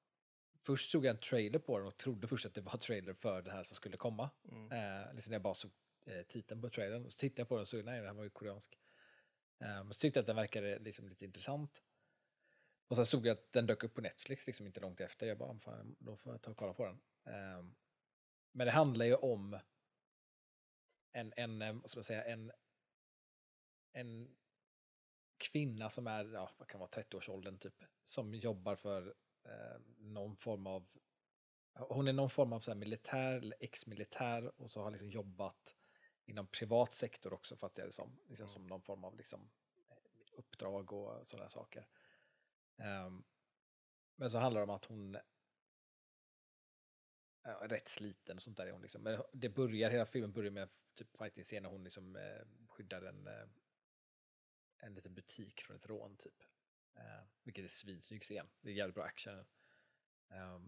[SPEAKER 2] först såg jag en trailer på den och trodde först att det var trailer för den här som skulle komma.
[SPEAKER 1] Mm.
[SPEAKER 2] Eh, liksom när jag bara såg eh, titeln på trailern och så tittade jag på den och såg nej, den här var ju koreansk. Eh, men så tyckte jag att den verkade liksom lite intressant. Och sen såg jag att den dök upp på Netflix liksom inte långt efter. Jag bara, "Ah, fan, då får jag ta och kolla på den. Eh, men det handlar ju om en, en eh, vad ska man säga, en, en kvinna som är, ja, vad kan vara 30-årsåldern typ, som jobbar för eh, någon form av, hon är någon form av så militär eller ex-militär och så har liksom jobbat inom privat sektor också fattar jag det som, liksom, som någon form av liksom, uppdrag och sådana saker. Ehm, men så handlar det om att hon är rätt sliten och sånt där är hon liksom. Men det börjar, hela filmen börjar med typ fighting-scen när hon liksom eh, skyddar en, eh, en liten butik från ett rån typ. Eh, vilket är svinsnygg scen. Det är jävligt bra action. Eh,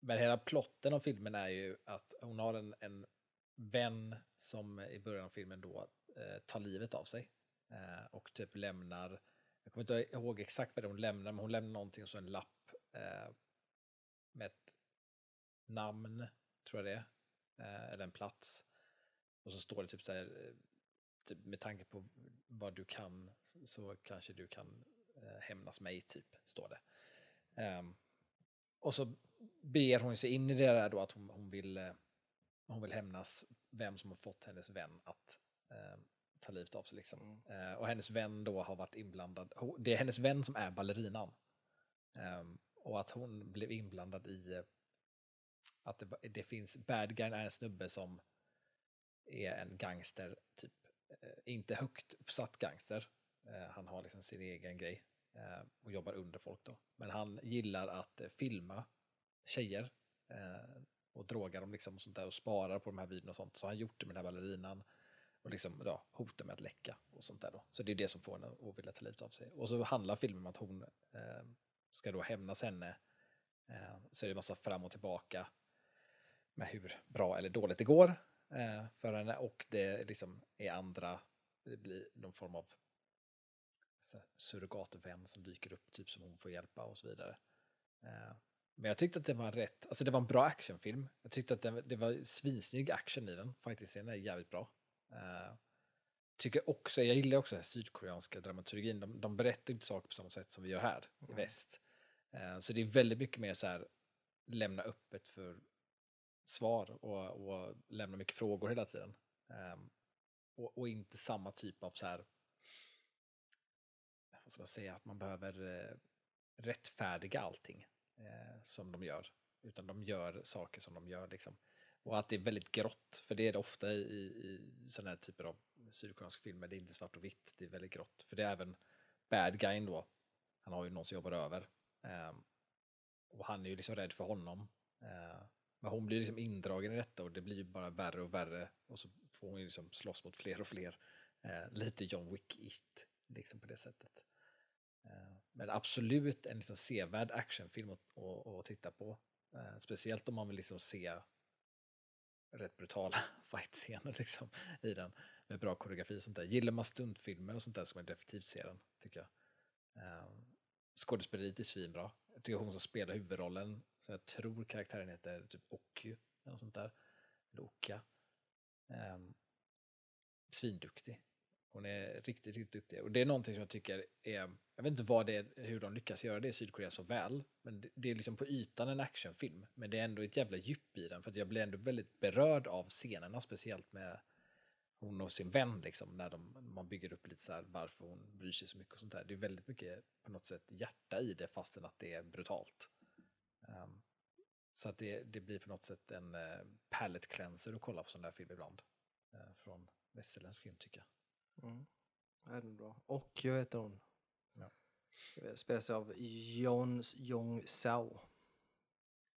[SPEAKER 2] men hela plotten av filmen är ju att hon har en, en vän som i början av filmen då eh, tar livet av sig. Eh, och typ lämnar, jag kommer inte ihåg exakt vad hon lämnar, men hon lämnar någonting och så en lapp eh, med ett namn, tror jag det är, eh, eller en plats. Och så står det typ så här, eh, med tanke på vad du kan så- kanske du kan eh, hämnas mig, typ, står det. Ehm, och så ber hon sig in i det där då att hon, hon, vill, eh, hon vill hämnas vem som har fått hennes vän att eh, ta livet av sig. Liksom. Eh, och hennes vän då har varit inblandad, det är hennes vän som är ballerinan. Ehm, och att hon blev inblandad i att det, det finns, bad guy är en snubbe som är en gangster, typ, Eh, inte högt uppsatt gangster. Eh, han har liksom sin egen grej eh, och jobbar under folk då. Men han gillar att filma tjejer och drogar dem liksom och sånt där och sparar på de här videorna och sånt. Så han har gjort det med den här ballerinan och liksom ja, hotar med att läcka och sånt där då. Så det är det som får henne att vilja ta livet av sig. Och så handlar filmen om att hon eh, ska då hämnas henne. Eh, så är det massa fram och tillbaka med hur bra eller dåligt det går för henne och det liksom är andra, det blir någon form av surrogatvän som dyker upp typ som hon får hjälpa och så vidare. Eh, men jag tyckte att det var rätt, alltså det var en bra actionfilm. Jag tyckte att det, det var svinsnygg action i den, faktiskt scenen är jävligt bra. Eh, tycker också, jag gillar också den sydkoreanska dramaturgin, de, de berättar inte saker på samma sätt som vi gör här i
[SPEAKER 1] Mm.
[SPEAKER 2] väst. Eh, så det är väldigt mycket mer så här, lämna öppet för svar och, och lämna mycket frågor hela tiden. Um, och, och inte samma typ av så här, vad ska man säga, att man behöver eh, rättfärdiga allting eh, som de gör. Utan de gör saker som de gör liksom. Och att det är väldigt grått, för det är det ofta i, i, sådana här typer av sydkoreanska filmer. Det är inte svart och vitt, det är väldigt grått. För det är även bad guyn då, han har ju någon som jobbar över. Ehm, och han är ju liksom rädd för honom. Eh, men hon blir liksom indragen i detta och det blir bara värre och värre. Och så får hon liksom slåss mot fler och fler. Eh, lite John Wick-igt liksom på det sättet. Eh, men absolut en liksom sevärd actionfilm att, att, att titta på. Eh, speciellt om man vill liksom se rätt brutala fight-scener liksom, i den. Med bra koreografi och sånt där. Gillar man stuntfilmer och sånt där så man definitivt se den, tycker jag. Eh, skådespeleriet är svinbra. Jag tycker hon som spelar huvudrollen, så jag tror karaktären heter typ Okyu, eller något sånt där. Eller Um, svinduktig. Hon är riktigt, riktigt duktig. Och det är någonting som jag tycker är, jag vet inte vad det är, hur de lyckas göra det i Sydkorea så väl, men det, det är liksom på ytan en actionfilm, men det är ändå ett jävla djup i den, för att jag blir ändå väldigt berörd av scenerna, speciellt med hon och sin vän, liksom, när de, man bygger upp lite så här varför hon bryr sig så mycket och sånt där. Det är väldigt mycket på något sätt hjärta i det, fastän att det är brutalt. Um, så att det, det blir på något sätt en uh, palette cleanser att kolla på sån där film ibland. Uh, från västerländsk film tycker jag.
[SPEAKER 1] Mm. Det är bra. Och jag vet hon.
[SPEAKER 2] Ja.
[SPEAKER 1] Spelas av Jon Jong Sao.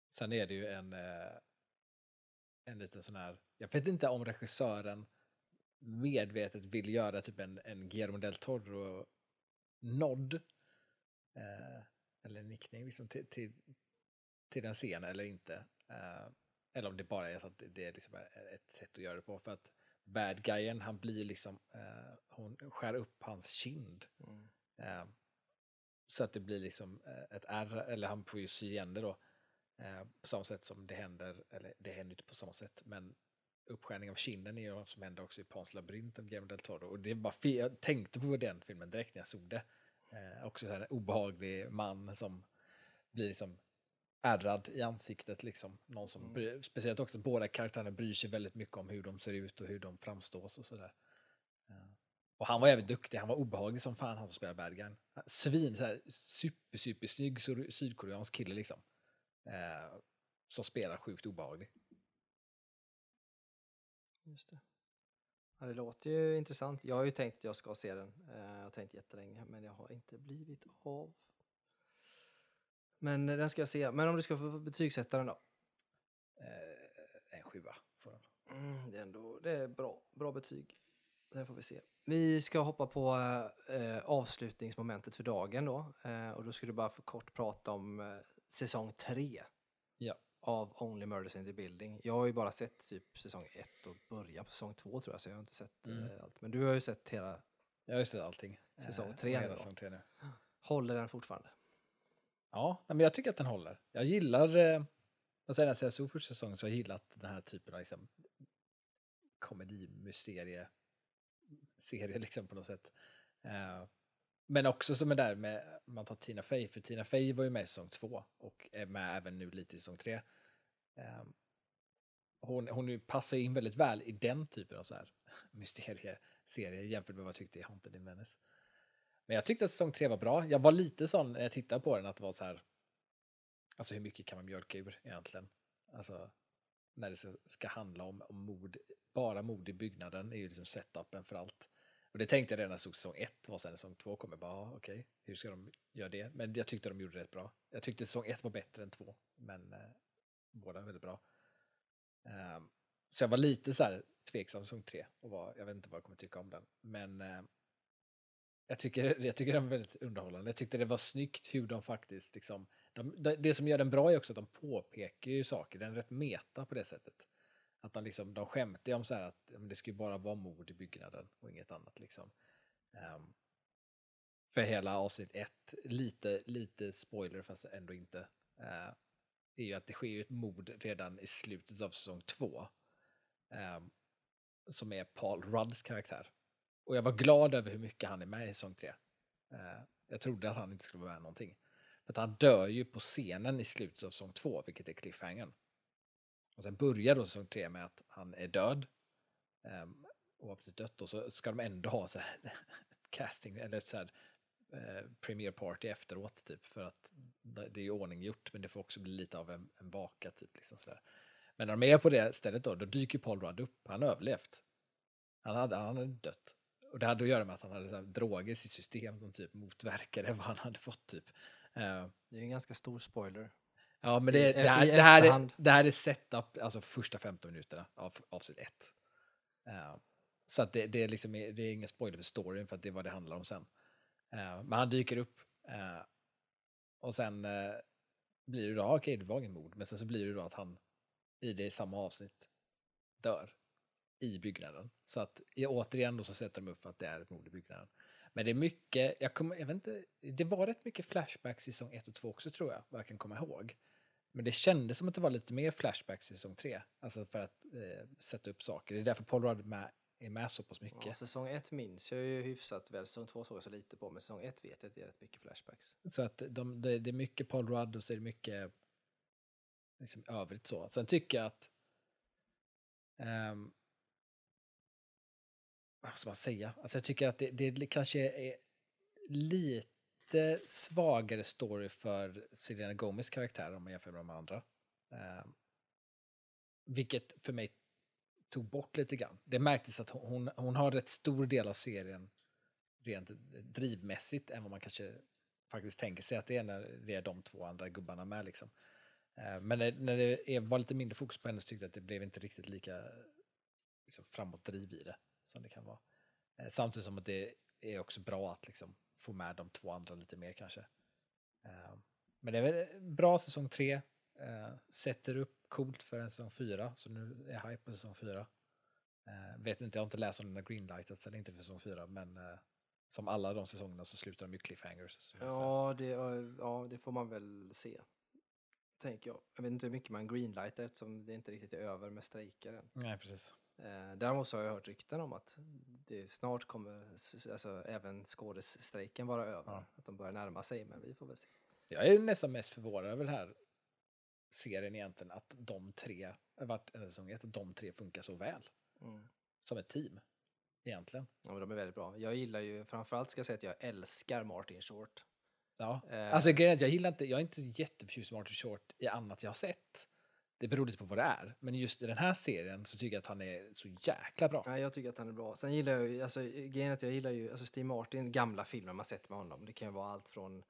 [SPEAKER 2] Sen är det ju en, eh, en liten sån här, jag vet inte om regissören medvetet vill göra typ en, en Guillermo del Toro-nod. Eh, eller nickning liksom till, till, till den scenen eller inte. Eh, eller om det bara är så att det är liksom ett sätt att göra det på. För att bad guyen, han blir liksom, eh, hon skär upp hans kind. Mm. Eh, så att det blir liksom eh, ett ärr, eller han får ju sy igen det då. Eh, på samma sätt som det händer, eller det händer inte på samma sätt, men uppskärning av kinden är ju något som händer också i Pans labyrint av Guillermo del Toro. Och det är bara jag tänkte på den filmen direkt när jag såg det. Eh, också så här en obehaglig man som blir liksom ärrad i ansiktet. Liksom. Någon som, mm. Speciellt också båda karaktärerna bryr sig väldigt mycket om hur de ser ut och hur de framstås och sådär. Uh, och han var jävligt duktig, han var obehaglig som fan han som spelar bad guy. Svin, så här, super, super snygg sydkoreansk kille liksom. Uh, som spelar sjukt obehaglig.
[SPEAKER 1] Just det. Ja, det låter ju intressant. Jag har ju tänkt att jag ska se den. Eh, jag har tänkt jättelänge, men jag har inte blivit av. Men den ska jag se. Men om du ska få betygsätta den då?
[SPEAKER 2] Eh, en sjua får den.
[SPEAKER 1] Mm, det, är ändå, det är bra, bra betyg. Det får vi se. Vi ska hoppa på eh, avslutningsmomentet för dagen då. Eh, och då ska du bara för kort prata om eh, säsong tre.
[SPEAKER 2] Ja.
[SPEAKER 1] Av Only Murders in the Building. Jag har ju bara sett typ säsong ett och början på säsong två tror jag, så jag har inte sett mm. Eh, allt. Men du har ju sett hela...
[SPEAKER 2] Jag har ju sett allting.
[SPEAKER 1] Säsong tre,
[SPEAKER 2] eh, säsong tre nu.
[SPEAKER 1] Håller den fortfarande?
[SPEAKER 2] Ja, men jag tycker att den håller. Jag gillar, eh, alltså sedan jag såg första säsongen så har jag gillat den här typen av liksom, komedimysterie serie liksom på något sätt. Uh, men också som är där med, man tar Tina Fey, för Tina Fey var ju med i säsong två och är med även nu lite i säsong tre. Ehm, hon, hon passar in väldigt väl i den typen av så här mysterieserie jämfört med vad jag tyckte i Haunted in Venice. Men jag tyckte att säsong tre var bra. Jag var lite sån när jag tittade på den att det var så här. Alltså hur mycket kan man mjölka ur egentligen? Alltså när det ska handla om, om mord, bara mord i byggnaden är ju liksom setupen för allt. Och det tänkte jag redan när jag säsong ett, var sen säsong två kommer bara, ah, okej, okay, hur ska de göra det? Men jag tyckte de gjorde det rätt bra. Jag tyckte säsong ett var bättre än två, men eh, båda väldigt bra. Um, så jag var lite så här tveksam säsong tre och var, jag vet inte vad jag kommer tycka om den. Men ehm, jag tycker, jag tycker den var väldigt underhållande. Jag tyckte det var snyggt hur de faktiskt, liksom, de, det som gör den bra är också att de påpekar ju saker, den är rätt meta på det sättet. Att de, liksom, de skämtar om så här att det ska ju bara vara mord i byggnaden och inget annat. Liksom. Um, för hela avsnitt ett, lite, lite spoiler fast ändå inte, uh, är ju att det sker ett mord redan i slutet av säsong två. Um, som är Paul Rudds karaktär. Och jag var glad över hur mycket han är med i säsong 3. Uh, eh, jag trodde att han inte skulle vara med någonting. För att han dör ju på scenen i slutet av säsong 2, vilket är cliffhangern. Och sen börjar då säsong 3 med att han är död. Um, och har precis dött och så ska de ändå ha så här casting, eller så här eh, premiere party efteråt typ. För att det är ju ordning gjort, men det får också bli lite av en, en vaka typ. Liksom så där. Men när de är på det stället då, då dyker Paul Rudd upp. Han har överlevt. Han hade, han hade dött. Och det hade att göra med att han hade så här, droger i sitt system som typ motverkade vad han hade fått. Typ. Uh,
[SPEAKER 1] det är en ganska stor spoiler.
[SPEAKER 2] Ja, men det,
[SPEAKER 1] I-
[SPEAKER 2] det, här, det, här är, det här är setup, alltså första 15 minuterna av avsnitt ett. Eh, så att det, det, är liksom, det är ingen spoiler för storyn för att det är vad det handlar om sen. Eh, men han dyker upp eh, och sen eh, blir det då, ah, okej det var ingen mord, men sen så blir det då att han i det samma avsnitt dör i byggnaden. Så att återigen då så sätter de upp för att det är ett mord i byggnaden. Men det är mycket, jag, kommer, jag vet inte, det var rätt mycket flashbacks i säsong 1 och 2 också tror jag, vad jag kan komma ihåg. Men det kändes som att det var lite mer flashbacks i säsong 3, alltså för att eh, sätta upp saker. Det är därför Paul Rudd med, är med så pass mycket.
[SPEAKER 1] Ja, säsong ett minns jag ju hyfsat väl, säsong två såg jag så lite på, men säsong ett vet jag att det är rätt mycket flashbacks.
[SPEAKER 2] Så att de, det, är mycket Paul Rudd och så är det mycket liksom, övrigt så. Sen tycker jag att ehm, vad ska man säga? Alltså jag tycker att det, det kanske är lite svagare story för Selena Gomez karaktär om man jämför med de andra. Ehm, vilket för mig tog bort lite grann. Det märktes att hon, hon har rätt stor del av serien rent drivmässigt än vad man kanske faktiskt tänker sig att det är när det är de två andra gubbarna med. Liksom. Eh, men när, det var lite mindre fokus på henne så tyckte jag att det blev inte riktigt lika liksom, framåtdriv i det som det kan vara. Eh, samtidigt som att det är också bra att liksom, få med de två andra lite mer kanske. Eh, men det är väl bra säsong tre. Sätter upp coolt för en säsong fyra, så nu är jag hype på säsong fyra. Eh, vet inte, jag har inte läst om den har greenlightats eller inte för säsong fyra, men eh, som alla de säsongerna så slutar de med cliffhangers.
[SPEAKER 1] Ja det, ja, det får man väl se. Tänker jag. Jag vet inte hur mycket man greenlightar eftersom det inte riktigt är över med strejker än.
[SPEAKER 2] Nej, precis.
[SPEAKER 1] Eh, däremot så har jag hört rykten om att det snart kommer alltså, även skådesstrejken vara över.
[SPEAKER 2] Ja.
[SPEAKER 1] Att de börjar närma sig, men vi får väl se.
[SPEAKER 2] Jag är nästan mest förvånad över den här serien egentligen, att de tre, vart en säsong att de tre funkar så väl som ett team. Egentligen.
[SPEAKER 1] Ja, men de är väldigt bra. Jag gillar ju, framförallt ska jag säga att jag älskar Martin Short.
[SPEAKER 2] Ja.
[SPEAKER 1] Eh,
[SPEAKER 2] Alltså grejen jag gillar inte, jag är inte jätteförtjust i Martin Short i annat jag har sett. Det beror lite på vad det är. Men just i den här serien så tycker jag att han är så jäkla bra.
[SPEAKER 1] Nej, jag tycker att han är bra. Sen gillar jag ju, alltså grejen är att jag gillar ju, alltså Steve Martin, gamla filmer man sett med honom. Det kan ju vara allt från,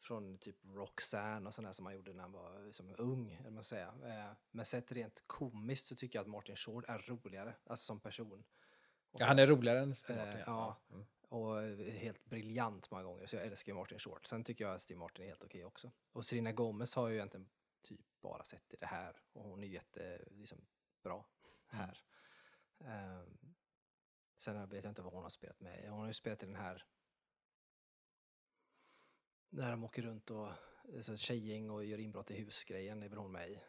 [SPEAKER 1] från typ Roxanne och sådär som han gjorde när han var liksom, ung, eller man säga. Eh, men sett rent komiskt så tycker jag att Martin Short är roligare, alltså som person. Och
[SPEAKER 2] Ja,
[SPEAKER 1] så-
[SPEAKER 2] han är roligare än Steve
[SPEAKER 1] Eh,
[SPEAKER 2] Martin.
[SPEAKER 1] ja.
[SPEAKER 2] Mm.
[SPEAKER 1] och eh, helt briljant många gånger, så jag älskar ju Martin Short. Sen tycker jag att Steve Martin är helt okej också. Och Selena Gomez har jag ju egentligen typ bara sett i det här och hon är ju jätte, liksom, bra här. Ehm, sen vet jag inte vad hon har spelat med. Hon har ju spelat i den här när de åker runt och alltså, tjejgäng och gör inbrott i hus-grejen, det är väl hon med i.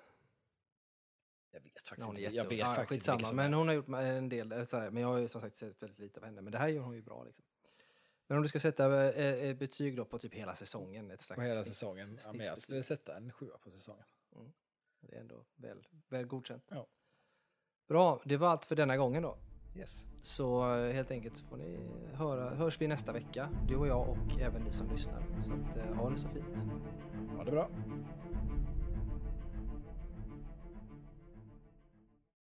[SPEAKER 2] Jag vet faktiskt
[SPEAKER 1] hon är
[SPEAKER 2] inte. Jag vet
[SPEAKER 1] Ja,
[SPEAKER 2] faktiskt
[SPEAKER 1] skitsamma,
[SPEAKER 2] som
[SPEAKER 1] Men hon har gjort en del, eh, sådär, men jag har ju som sagt sett väldigt lite av henne. Men det här gör hon ju bra liksom. Men om du ska sätta eh, ett betyg då på typ hela säsongen, ett slags
[SPEAKER 2] På hela
[SPEAKER 1] snitt-
[SPEAKER 2] säsongen. Ja, men jag skulle sätta en sjua på säsongen.
[SPEAKER 1] Det är ändå väl, väl godkänt.
[SPEAKER 2] Ja.
[SPEAKER 1] Bra, det var allt för denna gången då.
[SPEAKER 2] Yes.
[SPEAKER 1] Så eh, helt enkelt så får ni höra, hörs vi nästa vecka, du och jag och även ni som lyssnar. Så att, eh, ha det så fint.
[SPEAKER 2] Ha det bra.